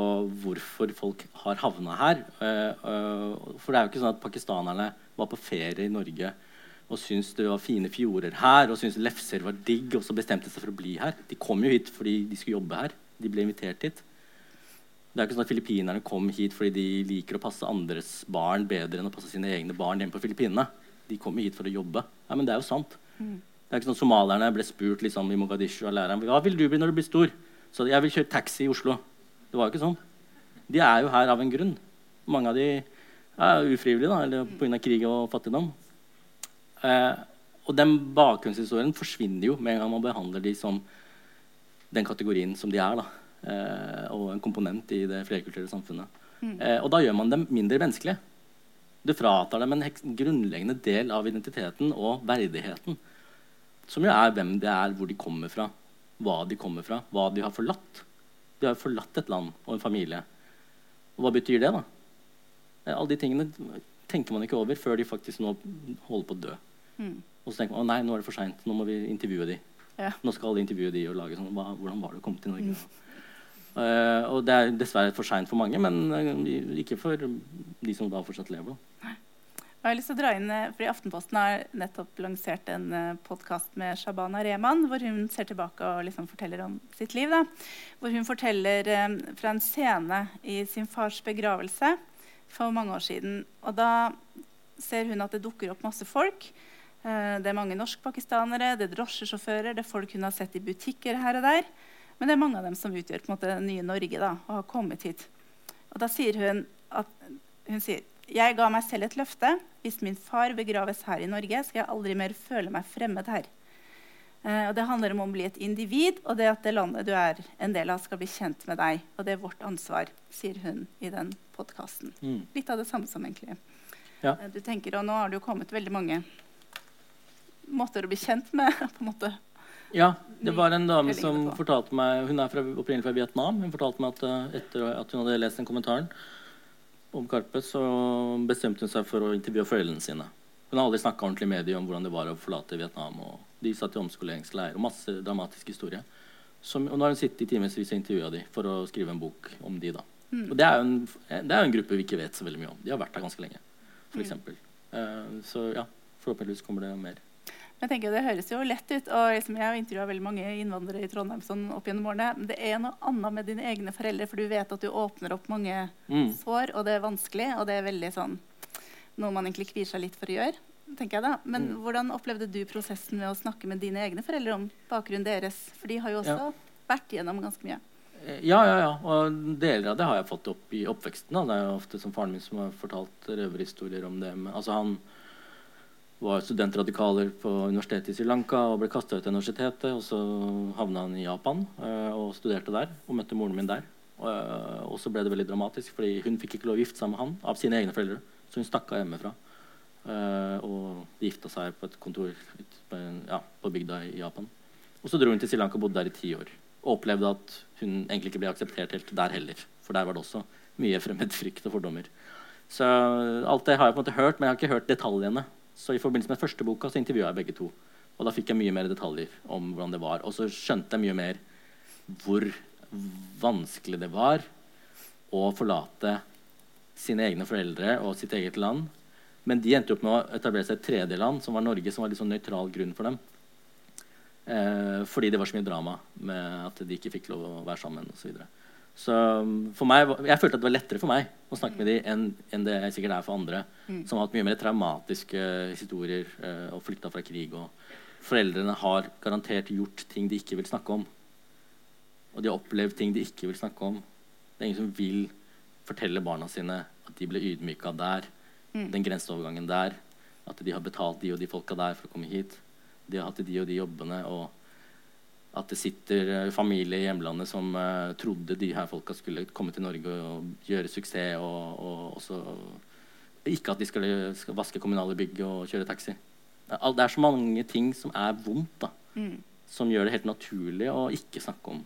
hvorfor folk har havna her. for det er jo ikke sånn at pakistanerne var på ferie i Norge og syntes det var fine fjorder her og syntes lefser var digg, og så bestemte seg for å bli her. De kom jo hit fordi de skulle jobbe her. De ble invitert hit. Det er ikke sånn at Filippinerne kom hit fordi de liker å passe andres barn bedre enn å passe sine egne barn hjemme på Filippinene. De kommer hit for å jobbe. Ja, men det er jo sant. Mm. Det er ikke sånn Somalierne ble spurt liksom, i Mogadishu av læreren hva vil du bli når du blir stor. Så jeg vil kjøre taxi i Oslo. Det var jo ikke sånn. De er jo her av en grunn. Mange av de er ufrivillige da, eller pga. krig og fattigdom. Eh, og den bakgrunnshistorien forsvinner jo med en gang man behandler de som den kategorien som de er. da og en komponent i det flerkulturelle samfunnet. Mm. Eh, og da gjør man dem mindre menneskelige. Du fratar dem en grunnleggende del av identiteten og verdigheten. Som jo er hvem det er, hvor de kommer fra, hva de kommer fra, hva de har forlatt. De har forlatt et land og en familie. Og hva betyr det, da? Eh, alle de tingene tenker man ikke over før de faktisk nå holder på å dø. Mm. Og så tenker man å nei, nå er det for seint. Nå må vi intervjue de. Ja. Nå skal alle intervjue de og lage sånn Hvordan var det å komme til Norge? Mm. Eh, og det er dessverre for seint for mange, men eh, ikke for de som da fortsatt lever. Jeg har lyst til å dra inn, eh, fordi Aftenposten har nettopp lansert en uh, podkast med Shabana Rehman, hvor hun ser tilbake og liksom forteller om sitt liv. Da. Hvor hun forteller um, fra en scene i sin fars begravelse for mange år siden. Og da ser hun at det dukker opp masse folk. Uh, det er mange norskpakistanere, det er drosjesjåfører, det er folk hun har sett i butikker her og der. Men det er mange av dem som utgjør måte, nye Norge da, og har kommet hit. Og da sier hun at hun sier jeg ga meg selv et løfte. Hvis min far begraves her i Norge, skal jeg aldri mer føle meg fremmed her. Eh, og det handler om å bli et individ, og det at det landet du er en del av, skal bli kjent med deg. Og det er vårt ansvar, sier hun i den podkasten. Mm. Litt av det samme som egentlig. Ja. Eh, du tenker, og Nå har det jo kommet veldig mange måter å bli kjent med. [LAUGHS] på en måte. Ja, det var en dame som fortalte meg Hun er fra, opprinnelig fra Vietnam. Hun fortalte meg at eh, etter at hun hadde lest den kommentaren om Karpe, så bestemte hun seg for å intervjue foreldrene sine. Hun har aldri snakka ordentlig med dem om hvordan det var å forlate Vietnam. og De satt i omskoleringsleir og masse dramatisk historie. Som, og nå har hun sittet i timevis og intervjua dem for å skrive en bok om de da. Og det er, jo en, en gruppe vi ikke vet så veldig mye om. De har vært der ganske lenge, f.eks. Uh, så ja, forhåpentligvis kommer det mer. Men jeg tenker Det høres jo lett ut. og liksom, Jeg har intervjua veldig mange innvandrere i Trondheim sånn opp gjennom årene. Men det er noe annet med dine egne foreldre, for du vet at du åpner opp mange Mm. sår, og det er vanskelig. Og det er veldig sånn noe man egentlig kvier seg litt for å gjøre. tenker jeg da. Men Mm. hvordan opplevde du prosessen med å snakke med dine egne foreldre om bakgrunnen deres? For de har jo også Ja. vært igjennom ganske mye. Eh, Ja, ja, ja. Og deler av det har jeg fått opp i oppveksten. Da. Det er jo ofte som faren min som har fortalt røverhistorier om det. Men, altså, han var studentradikaler på universitetet i Sri Lanka og ble kasta ut av universitetet. Og så havna han i Japan eh, og studerte der og møtte moren min der. Eh, og så ble det veldig dramatisk, fordi hun fikk ikke lov å gifte seg med han av sine egne foreldre. Så hun stakk av hjemmefra. Eh, og de gifta seg på et kontor på, ja, på bygda i Japan. Og så dro hun til Sri Lanka og bodde der i ti år. Og opplevde at hun egentlig ikke ble akseptert helt der heller. For der var det også mye fremmedfrykt og fordommer. Så alt det har jeg på en måte hørt, men jeg har ikke hørt detaljene. Så i forbindelse med første boka så intervjua jeg begge to. Og da fikk jeg mye mer detaljer om hvordan det var. Og så skjønte jeg mye mer hvor vanskelig det var å forlate sine egne foreldre og sitt eget land. Men de endte opp med å etablere seg et tredje land, som var Norge, som var litt sånn nøytral grunn for dem. Eh, fordi det var så mye drama med at de ikke fikk lov å være sammen osv. Så, videre. Så um, for meg, jeg følte at det var lettere for meg å snakke med dem enn, enn det sikkert er for andre, som har hatt mye mer traumatiske historier eh, og flykta fra krig. Og foreldrene har garantert gjort ting de ikke vil snakke om. Og de har opplevd ting de ikke vil snakke om. Det er ingen som vil fortelle barna sine at de ble ydmyka der. Den grenseovergangen der. At de har betalt de og de folka der for å komme hit. De har hatt de og de jobbene. Og at det sitter eh, familie i hjemlandet som uh, trodde de her folka skulle komme til Norge og gjøre suksess. Og, og ikke at de skulle, skal vaske kommunale bygg og kjøre taxi. Det er er så mange ting som er vondt, da. Mm. Som gjør det helt naturlig å ikke snakke om,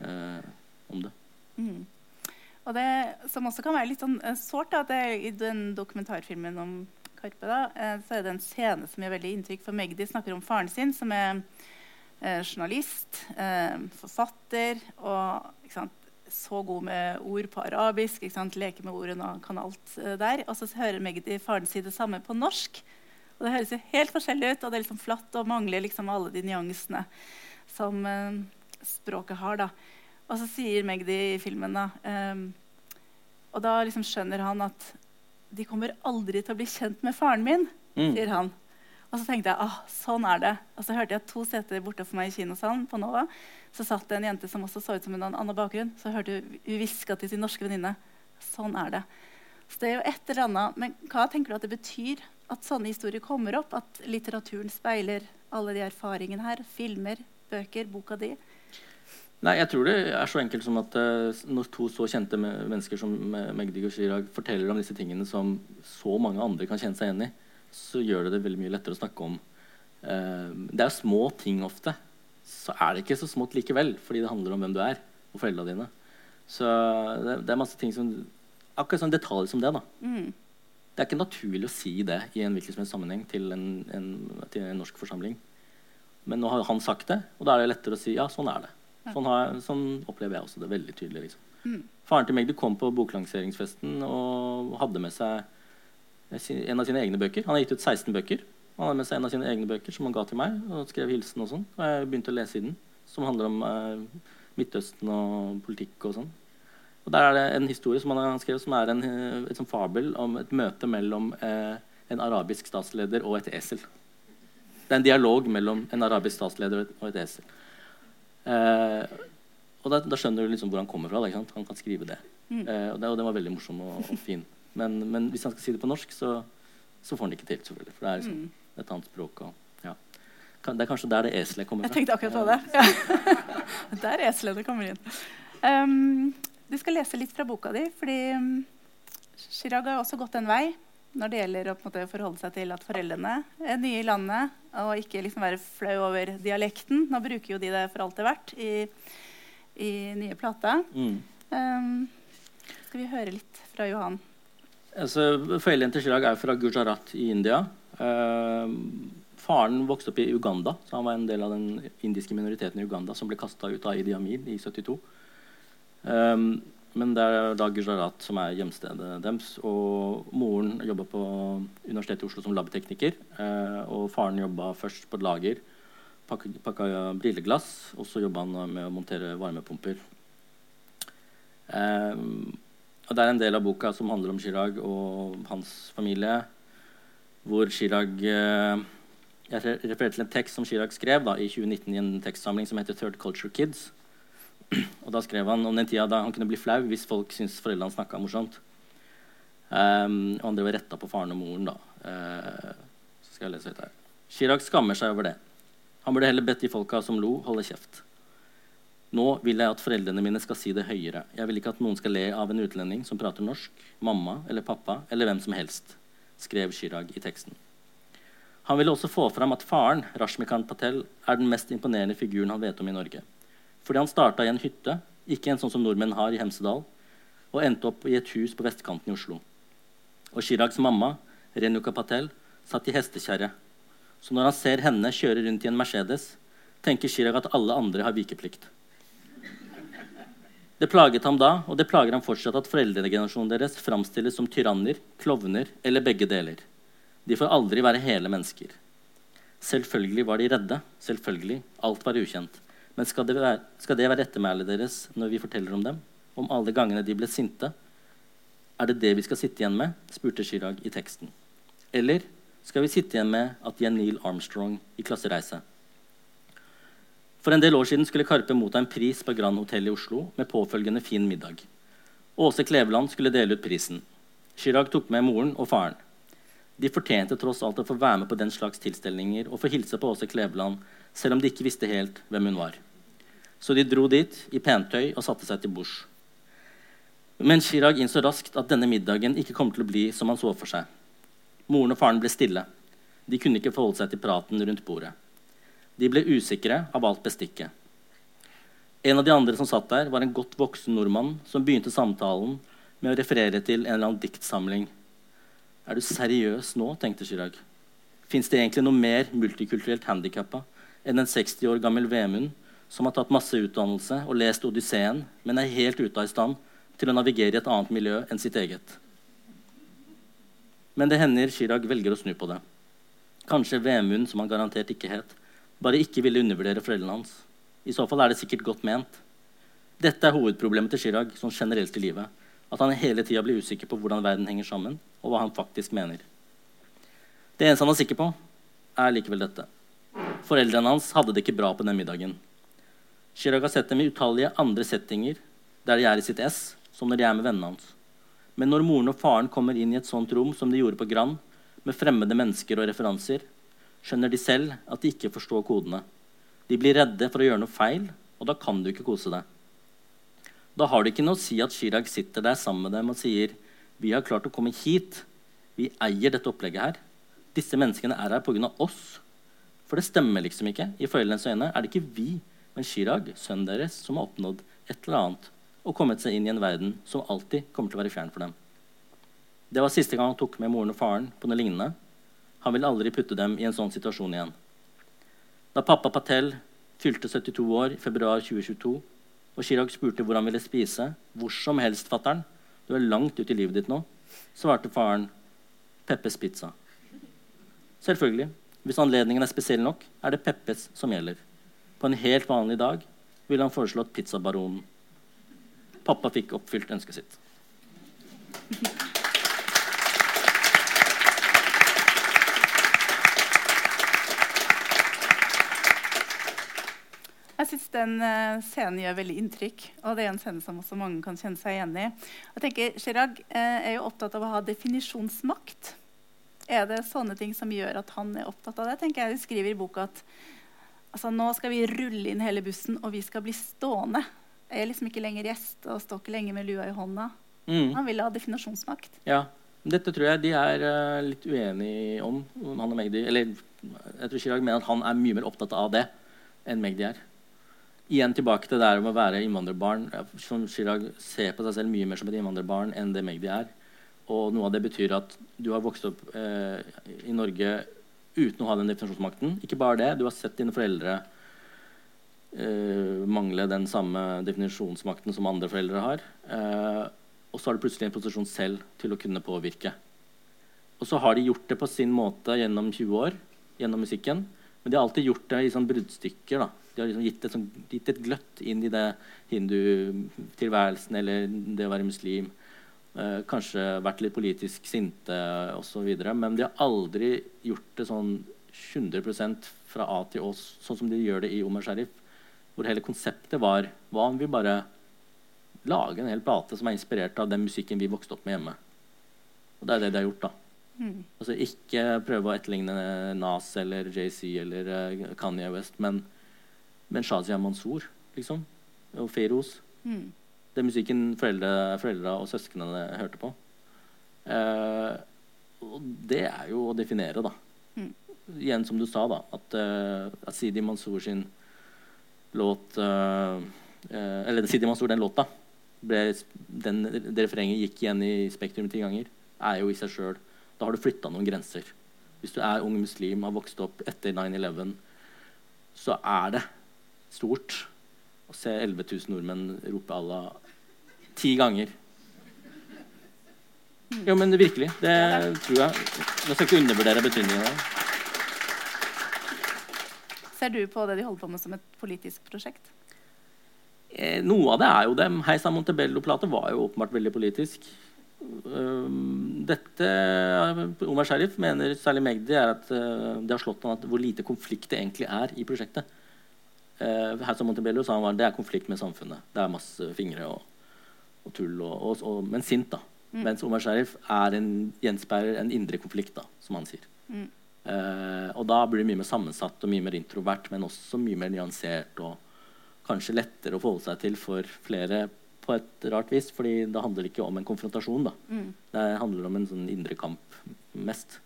uh, om det. Mm. Og det som også kan være litt sånn sårt, at det i den dokumentarfilmen om Karpe, da, så er det en scene som gjør veldig inntrykk. For Magdi snakker om faren sin, som er journalist, eh, forfatter og sant, så god med ord på arabisk. Leker med ordene og kan alt eh, der. Og så hører Magdi faren si det samme på norsk. Og det høres jo helt forskjellig ut, og det er liksom flatt og mangler liksom alle de nyansene som eh, språket har. da. Og så sier Magdi i filmen da, eh, Og da liksom skjønner han at de kommer aldri til å bli kjent med faren min, Mm. sier han. Og så tenkte jeg ah, sånn er det. Og så hørte jeg to seter borte for meg i kinosalen på Nova. Så satt det en jente som også så ut som hun hadde en annen bakgrunn. Så hørte hun hviska til sin norske venninne. Sånn er det. Så det er jo et eller annet. Men hva tenker du at det betyr at sånne historier kommer opp? At litteraturen speiler alle de erfaringene her? Filmer, bøker, boka di? Nei, jeg tror det er så enkelt som at uh, når to så kjente mennesker som eh, Magdi og Chirag forteller om disse tingene som så mange andre kan kjenne seg igjen i, så gjør det det veldig mye lettere å snakke om. Eh, det er små ting ofte. Så er det ikke så smått likevel, fordi det handler om hvem du er, og foreldrene dine. Så det, det er masse ting som Akkurat sånn detaljer som det. da. Mm. Det er ikke naturlig å si det i en hvilken som helst sammenheng til en, en, til en norsk forsamling. Men nå har han sagt det, og da er det lettere å si ja, sånn er det. Sånn, har, sånn opplever jeg også det veldig tydelig. liksom. Mm. Faren til Magdi kom på boklanseringsfesten og hadde med seg en av sine egne bøker. Han har gitt ut 16 bøker. Han hadde med seg en av sine egne bøker som han ga til meg. og skrev hilsen Og sånn. Og jeg begynte å lese i den, som handler om eh, Midtøsten og politikk og sånn. Og Der er det en historie som han har skrevet, som er en, eh, et sånn fabel om et møte mellom eh, en arabisk statsleder og et esel. Det er en dialog mellom en arabisk statsleder og et esel. Eh, og da, da, skjønner du liksom hvor han kommer fra. Han kan skrive det. Mm. Eh, og, det og den var veldig morsom og, og fin. Men, men, hvis han skal si det på norsk, så, så får han det ikke til. selvfølgelig. For det er liksom, mm. et annet språk. Og, ja. Det er kanskje der det eselet kommer fra. Jeg tenkte akkurat på det. Ja. [LAUGHS] der eselet kommer inn. Um, du skal lese litt fra boka di, fordi um, Chirag har også gått en vei når det gjelder å måte, forholde seg til at foreldrene er nye i landet, og ikke liksom være flau over dialekten. Nå bruker jo de det for alt det er verdt i, i nye plata. Mm. Um, skal vi høre litt fra Johan? Altså, Foreldrene til Chirag er fra Gujarat i India. Eh, faren vokste opp i Uganda, så han var en del av den indiske minoriteten i Uganda som ble kasta ut av Idi Amin i 72. Eh, men det er da Gujarat som er hjemstedet deres. Og moren jobba på Universitetet i Oslo som labtekniker. Eh, og faren jobba først på et lager, pakka, pakka brilleglass, og så jobba han med å montere varmepumper. Um, og det er en del av boka som handler om Chirag og hans familie, hvor Chirag uh, Jeg refererer til en tekst som Chirag skrev da, i 2019 i en tekstsamling som heter 'Third Culture Kids'. [CLEARS THROAT] Og da skrev han om den tida da han kunne bli flau hvis folk syntes foreldrene snakka morsomt. Um, og han drev og retta på faren og moren. da. Uh, så skal jeg lese litt her. Chirag skammer seg over det. Han burde heller bedt de folka som lo, holde kjeft. Nå vil jeg at foreldrene mine skal si det høyere. Jeg vil ikke at noen skal le av en utlending som prater norsk, mamma eller pappa eller hvem som helst, skrev Chirag i teksten. Han ville også få fram at faren, Rashmikan Patel, er den mest imponerende figuren han vet om i Norge. Fordi han starta i en hytte, ikke en sånn som nordmenn har i Hemsedal, og endte opp i et hus på vestkanten i Oslo. Og Chirags mamma, Renuka Patel, satt i hestekjerre. Så når han ser henne kjøre rundt i en Mercedes, tenker Chirag at alle andre har vikeplikt. Det plaget ham da, og det plager ham fortsatt, at foreldregenerasjonen deres framstilles som tyranner, klovner eller begge deler. De får aldri være hele mennesker. Selvfølgelig var de redde. Selvfølgelig. Alt var ukjent. Men skal det være, skal det være ettermælet deres når vi forteller om dem? Om alle gangene de ble sinte? Er det det vi skal sitte igjen med? spurte Chirag i teksten. Eller skal vi sitte igjen med at de er Neil Armstrong i klassereise? For en del år siden skulle Karpe motta en pris på Grand Hotell i Oslo med påfølgende fin middag. Åse Kleveland skulle dele ut prisen. Chirag tok med moren og faren. De fortjente tross alt å få være med på den slags tilstelninger og få hilse på Åse Kleveland, selv om de ikke visste helt hvem hun var. Så de dro dit i pentøy og satte seg til bords. Men Chirag innså raskt at denne middagen ikke kom til å bli som han så for seg. Moren og faren ble stille. De kunne ikke forholde seg til praten rundt bordet. De ble usikre av alt bestikket. En av de andre som satt der, var en godt voksen nordmann som begynte samtalen med å referere til en eller annen diktsamling. Er du seriøs nå? tenkte Chirag. Fins det egentlig noe mer multikulturelt handikappa enn en 60 år gammel Vemund som har tatt masse utdannelse og lest Odysseen, men er helt ute av stand til å navigere i et annet miljø enn sitt eget? Men det hender Chirag velger å snu på det. Kanskje Vemund, som han garantert ikke het, bare ikke ville undervurdere foreldrene hans. I så fall er det sikkert godt ment. Dette er hovedproblemet til Chirag sånn generelt i livet. At han hele tida blir usikker på hvordan verden henger sammen, og hva han faktisk mener. Det eneste han er sikker på, er likevel dette. Foreldrene hans hadde det ikke bra på den middagen. Chirag har sett dem i utallige andre settinger der de er i sitt ess, som når de er med vennene hans. Men når moren og faren kommer inn i et sånt rom som de gjorde på Grand, med fremmede mennesker og referanser, skjønner de selv at de ikke forstår kodene. De blir redde for å gjøre noe feil, og da kan du ikke kose deg. Da har det ikke noe å si at Chirag sitter der sammen med dem og sier vi har klart å komme hit. Vi eier dette opplegget her. Disse menneskene er her pga. oss. For det stemmer liksom ikke. I foreldrenes øyne er det ikke vi, men Chirag, sønnen deres, som har oppnådd et eller annet og kommet seg inn i en verden som alltid kommer til å være fjern for dem. Det var siste gang han tok med moren og faren på noe lignende. Han vil aldri putte dem i en sånn situasjon igjen. Da pappa Patel fylte 72 år i februar 2022. Og Chirag spurte hvor han ville spise. 'Hvor som helst, fatter'n. Du er langt ute i livet ditt nå.' Svarte faren, 'Peppes pizza'. Selvfølgelig. Hvis anledningen er spesiell nok, er det Peppes som gjelder. På en helt vanlig dag ville han foreslått pizzabaronen. Pappa fikk oppfylt ønsket sitt. Jeg syns den eh, scenen gjør veldig inntrykk. Og det er en scene som også mange kan kjenne seg igjen i. Jeg tenker, Chirag eh, er jo opptatt av å ha definisjonsmakt. Er det sånne ting som gjør at han er opptatt av det? tenker jeg. De skriver i boka at altså, nå skal vi rulle inn hele bussen, og vi skal bli stående. Jeg er liksom ikke lenger gjest og står ikke lenger med lua i hånda. Mm. Han vil ha definisjonsmakt. Ja. Dette tror jeg de er uh, litt uenige om, han og Magdi. Eller jeg tror Chirag mener at han er mye mer opptatt av det enn Magdi er. Igjen tilbake til det om å være innvandrerbarn. Som Chirag ser på seg selv mye mer som et innvandrerbarn enn det Magdi er. Og noe av det betyr at du har vokst opp eh, i Norge uten å ha den definisjonsmakten. Ikke bare det, du har sett dine foreldre eh, mangle den samme definisjonsmakten som andre foreldre har. Eh, og så har du plutselig en posisjon selv til å kunne påvirke. Og så har de gjort det på sin måte gjennom 20 år, gjennom musikken. Men de har alltid gjort det i sånn bruddstykker. da. De har liksom gitt, et, sånn, gitt et gløtt inn i det hindutilværelsen eller det å være muslim. Eh, kanskje vært litt politisk sinte osv. Men de har aldri gjort det sånn 100% fra A til Å, sånn som de gjør det i Omar Sharif. Hvor hele konseptet var Hva om vi bare lager en hel plate som er inspirert av den musikken vi vokste opp med hjemme. Og det er det de har gjort, da. Mm. Altså Ikke prøve å etterligne Nas eller JC eller uh, Kanye West, men, men Shazia Mansour, liksom. Og Feroz. Mm. Det er musikken foreldre, foreldre og søsknene hørte på. Uh, og det er jo å definere, da. Mm. Igjen som du sa, da, at uh, Sidi Mansour sin låt Eller Sidi Mansour, den låta, ble, den, det refrenget gikk igjen i Spektrum ti ganger, er jo i seg sjøl Da har du flytta noen grenser. Hvis du er ung muslim, har vokst opp etter 9-11, så er det stort å se 11 000 nordmenn rope Allah ti ganger. Jo, men virkelig. Det tror jeg. Jeg skal ikke undervurdere betydningen av det. Ser du på det de holder på med, som et politisk prosjekt? Eh, noe av det er jo det. Heisa Montebello-plate var jo åpenbart veldig politisk. Dette Omar Sharif mener særlig Magdi er at uh, det har slått ham at hvor lite konflikt det egentlig er i prosjektet. Uh, som Montebello sa han var det er konflikt med samfunnet. Det er masse fingre og, og tull, og, og, og, men sint. da. Mm. Mens Omar Sharif er en, gjenspeiler en indre konflikt, da, som han sier. Mm. Uh, og da blir det mye mer sammensatt og mye mer introvert, men også mye mer nyansert. og kanskje lettere å forholde seg til for flere på et rart vis. fordi det handler ikke om en konfrontasjon. Mm. Det handler om en sånn indre kamp mest.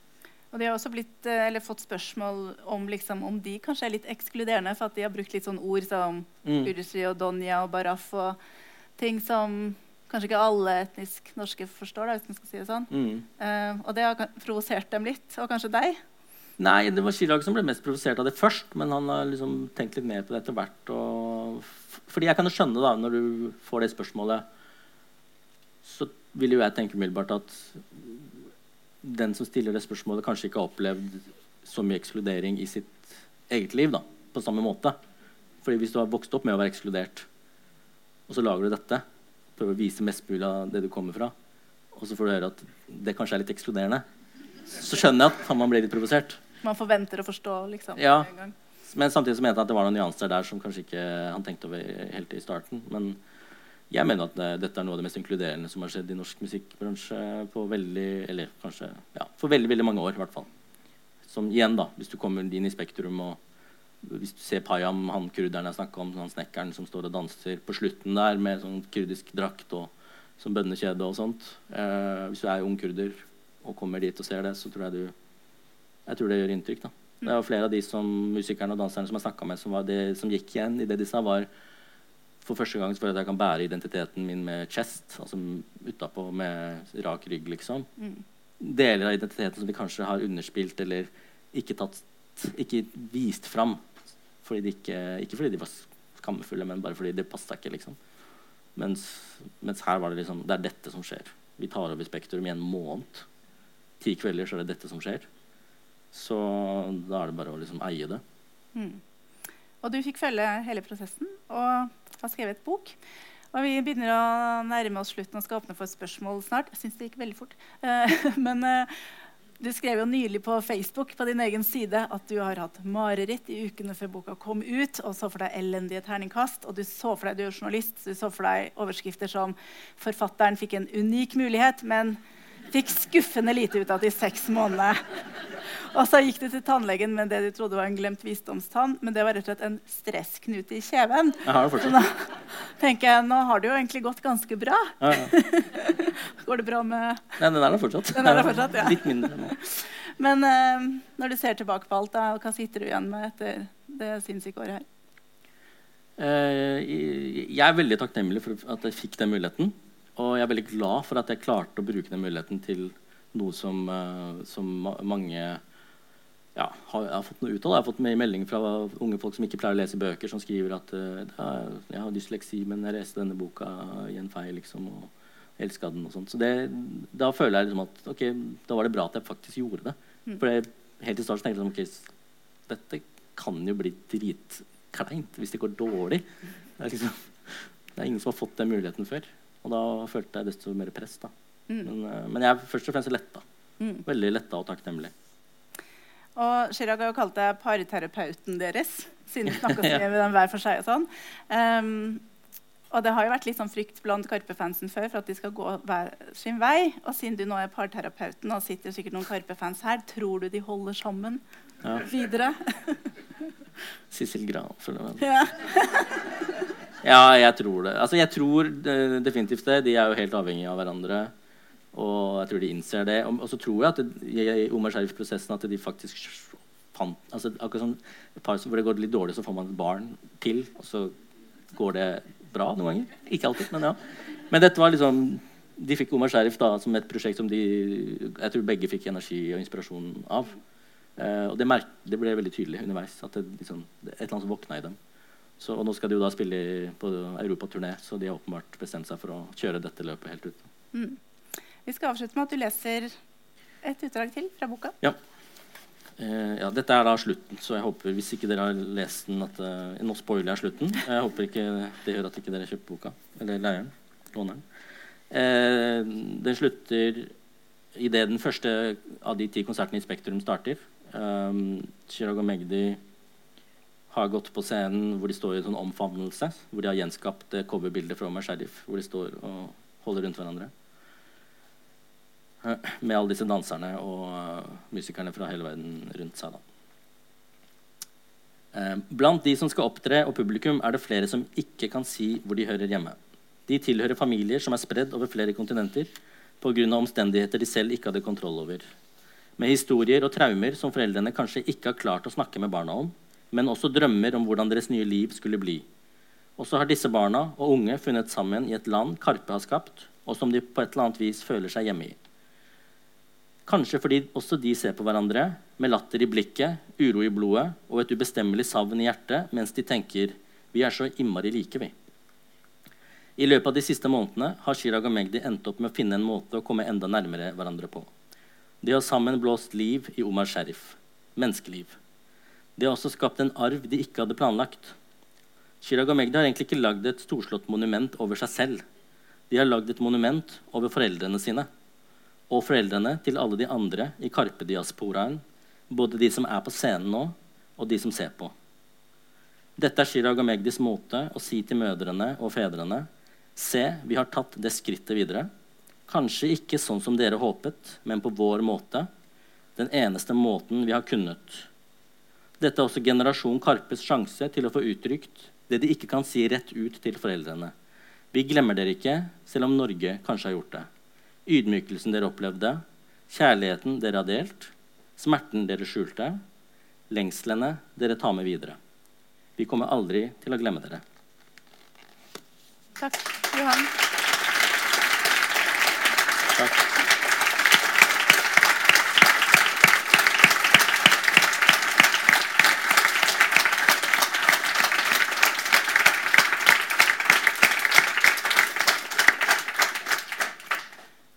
Og De har også blitt, eh, fått spørsmål om, liksom, om de kanskje er litt ekskluderende. For at de har brukt litt sånn ord som mm. Urusri og Donja og Baraf og ting som kanskje ikke alle etnisk norske forstår. Da, hvis man skal si det sånn. Mm. Uh, og det har provosert dem litt, og kanskje deg. Nei, det var Chirag som ble mest provosert av det først. Men han har liksom tenkt litt mer på det etter hvert. Og... Fordi jeg kan jo skjønne, da, når du får det spørsmålet, så vil jo jeg tenke umiddelbart at den som stiller det spørsmålet, kanskje ikke har opplevd så mye ekskludering i sitt eget liv da, på samme måte. Fordi hvis du har vokst opp med å være ekskludert, og så lager du dette, prøver å vise mest mulig av det du kommer fra, og så får du høre at det kanskje er litt ekskluderende, så skjønner jeg at man blir litt provosert. Man forventer å forstå, liksom. Ja. Men samtidig så mente han at det var noen nyanser der som kanskje ikke han tenkte over helt i starten. Men jeg mener at det, dette er noe av det mest inkluderende som har skjedd i norsk musikkbransje på veldig, eller kanskje, ja, for veldig, veldig mange år. I hvert fall. Som igjen, da, hvis du kommer inn i Spektrum og hvis du ser Payam, han kurderen jeg snakka om, han snekkeren som står og danser på slutten der med sånn kurdisk drakt og sånn bønnekjede og sånt eh, Hvis du er ung kurder og kommer dit og ser det, så tror jeg du jeg tror det gjør inntrykk. da. Det var flere av de som, musikerne og danserne som jeg snakka med, som, det, som, gikk igjen i det de sa, var for første gang for at jeg kan bære identiteten min med chest, altså utapå med rak rygg, liksom. Mm. Deler av identiteten som vi kanskje har underspilt eller ikke, tatt, ikke vist fram Fordi de ikke, ikke fordi de var skammefulle, men bare fordi det passa ikke. liksom. Mens, mens, her var det liksom Det er dette som skjer. Vi tar over Spektrum i en måned. Ti kvelder så er det dette som skjer. Så da er det bare å liksom eie det. Mm. Og du fikk følge hele prosessen og har skrevet et bok. Og vi begynner å nærme oss slutten og skal åpne for spørsmål snart. Jeg syns det gikk veldig fort. Uh, [LAUGHS] men uh, du skrev jo nylig på Facebook på din egen side at du har hatt mareritt i ukene før boka kom ut, og så for deg elendige terningkast. Og du så for deg du er journalist, du så for deg overskrifter som 'Forfatteren fikk en unik mulighet', men fikk skuffende lite ut av de seks månedene. Og så gikk du til tannlegen med det du trodde var en glemt visdomstann, men det var rett og slett en stressknute i kjeven. Så da tenker jeg, nå har det jo egentlig gått ganske bra. Ja, ja. [LAUGHS] Går det bra med Nei, den er der fortsatt. Den er der fortsatt, ja. [LAUGHS] Litt mindre nå. Men uh, når du ser tilbake på alt, da, hva sitter du igjen med etter det sinnssyke året her? Uh, jeg er veldig takknemlig for at jeg fikk den muligheten. Og jeg er veldig glad for at jeg klarte å bruke den muligheten til noe som, uh, som mange ja, har, har fått noe ut av. Jeg har fått melding fra unge folk som ikke pleier å lese bøker, som skriver at uh, jeg har dysleksi, men jeg leste denne boka i en feil. liksom, og elska den og sånt. Så det, da føler jeg liksom at ok, da var det bra at jeg faktisk gjorde det. Mm. For jeg, helt i starten tenkte jeg sånn, ok, dette kan jo bli dritkleint hvis det går dårlig. Det er, liksom, det er ingen som har fått den muligheten før. Og da følte jeg desto mer press. da. Mm. Men, uh, men, jeg er først og fremst letta. Mm. Veldig letta og takknemlig. Og Chirag har jo kalt deg parterapeuten deres, siden du snakka [LAUGHS] så mye med dem hver for seg. og sånn. Um, og det har jo vært litt sånn frykt blant Karpe-fansen før for at de skal gå hver sin vei. Og siden du nå er parterapeuten, og sitter sikkert noen Karpe-fans her, tror du de holder sammen ja. videre? Sissel Gran, føler jeg. Ja. Ja, jeg tror det. Altså, jeg tror definitivt det. De er jo helt avhengige av hverandre. Og jeg tror de innser det. Og, så tror jeg at det, i Omar Sharif-prosessen at de faktisk fant altså, akkurat sånn, et par hvor det går litt dårlig, så får man et barn til, og så går det bra noen ganger. Ikke alltid, men ja. Men dette var liksom de fikk Omar Sharif da, som et prosjekt som de jeg tror begge fikk energi og inspirasjon av. Eh, og det, det, ble veldig tydelig underveis at det, liksom, et eller annet som våkna i dem. Så, og nå skal de jo da spille på europaturné, så de har åpenbart bestemt seg for å kjøre dette løpet helt ut. Mm. Vi skal avslutte med at du leser et utdrag til fra boka. Ja. Eh, ja, dette er da slutten, så jeg håper hvis ikke dere har lest den at, uh, Nå spoiler jeg slutten. Jeg håper ikke det gjør at ikke dere kjøper boka. Eller leieren. Låneren. Eh, den slutter idet den første av de ti konsertene i Spektrum starter. Um, Chirag og Magdi har gått på scenen hvor de står i en sånn omfavnelse. Hvor de har gjenskapt coverbildet fra Omar Sharif, hvor de står og holder rundt hverandre. Eh, med alle disse danserne og uh, musikerne fra hele verden rundt seg. da. blant de som skal opptre, og publikum, er det flere som ikke kan si hvor de hører hjemme. De tilhører familier som er spredd over flere kontinenter pga. omstendigheter de selv ikke hadde kontroll over. Med historier og traumer som foreldrene kanskje ikke har klart å snakke med barna om, men også drømmer om hvordan deres nye liv skulle bli. Og så har disse barna og unge funnet sammen i et land Karpe har skapt, og som de på et eller annet vis føler seg hjemme i. Kanskje fordi også de ser på hverandre med latter i blikket, uro i blodet og et ubestemmelig savn i hjertet mens de tenker vi er så innmari like, vi. I løpet av de siste månedene har Chirag og Magdi endt opp med å finne en måte å komme enda nærmere hverandre på. De har sammen blåst liv i Omar Sharif. Menneskeliv. De har også skapt en arv de ikke hadde planlagt. Chirag og Magdi har egentlig ikke lagd et storslått monument over seg selv. De har lagd et monument over foreldrene sine og foreldrene til alle de andre i Karpe-diasporaen, både de som er på scenen nå, og de som ser på. Dette er Chirag og Magdis måte å si til mødrene og fedrene Se, vi har tatt det skrittet videre. Kanskje ikke sånn som dere håpet, men på vår måte. Den eneste måten vi har kunnet. Dette er også generasjon Karpes sjanse til å få uttrykt det de ikke kan si rett ut til foreldrene. Vi glemmer dere ikke, selv om Norge kanskje har gjort det ydmykelsen dere opplevde, kjærligheten dere har delt, smerten dere skjulte, lengslene dere tar med videre. Vi kommer aldri til å glemme dere. Takk, Johan.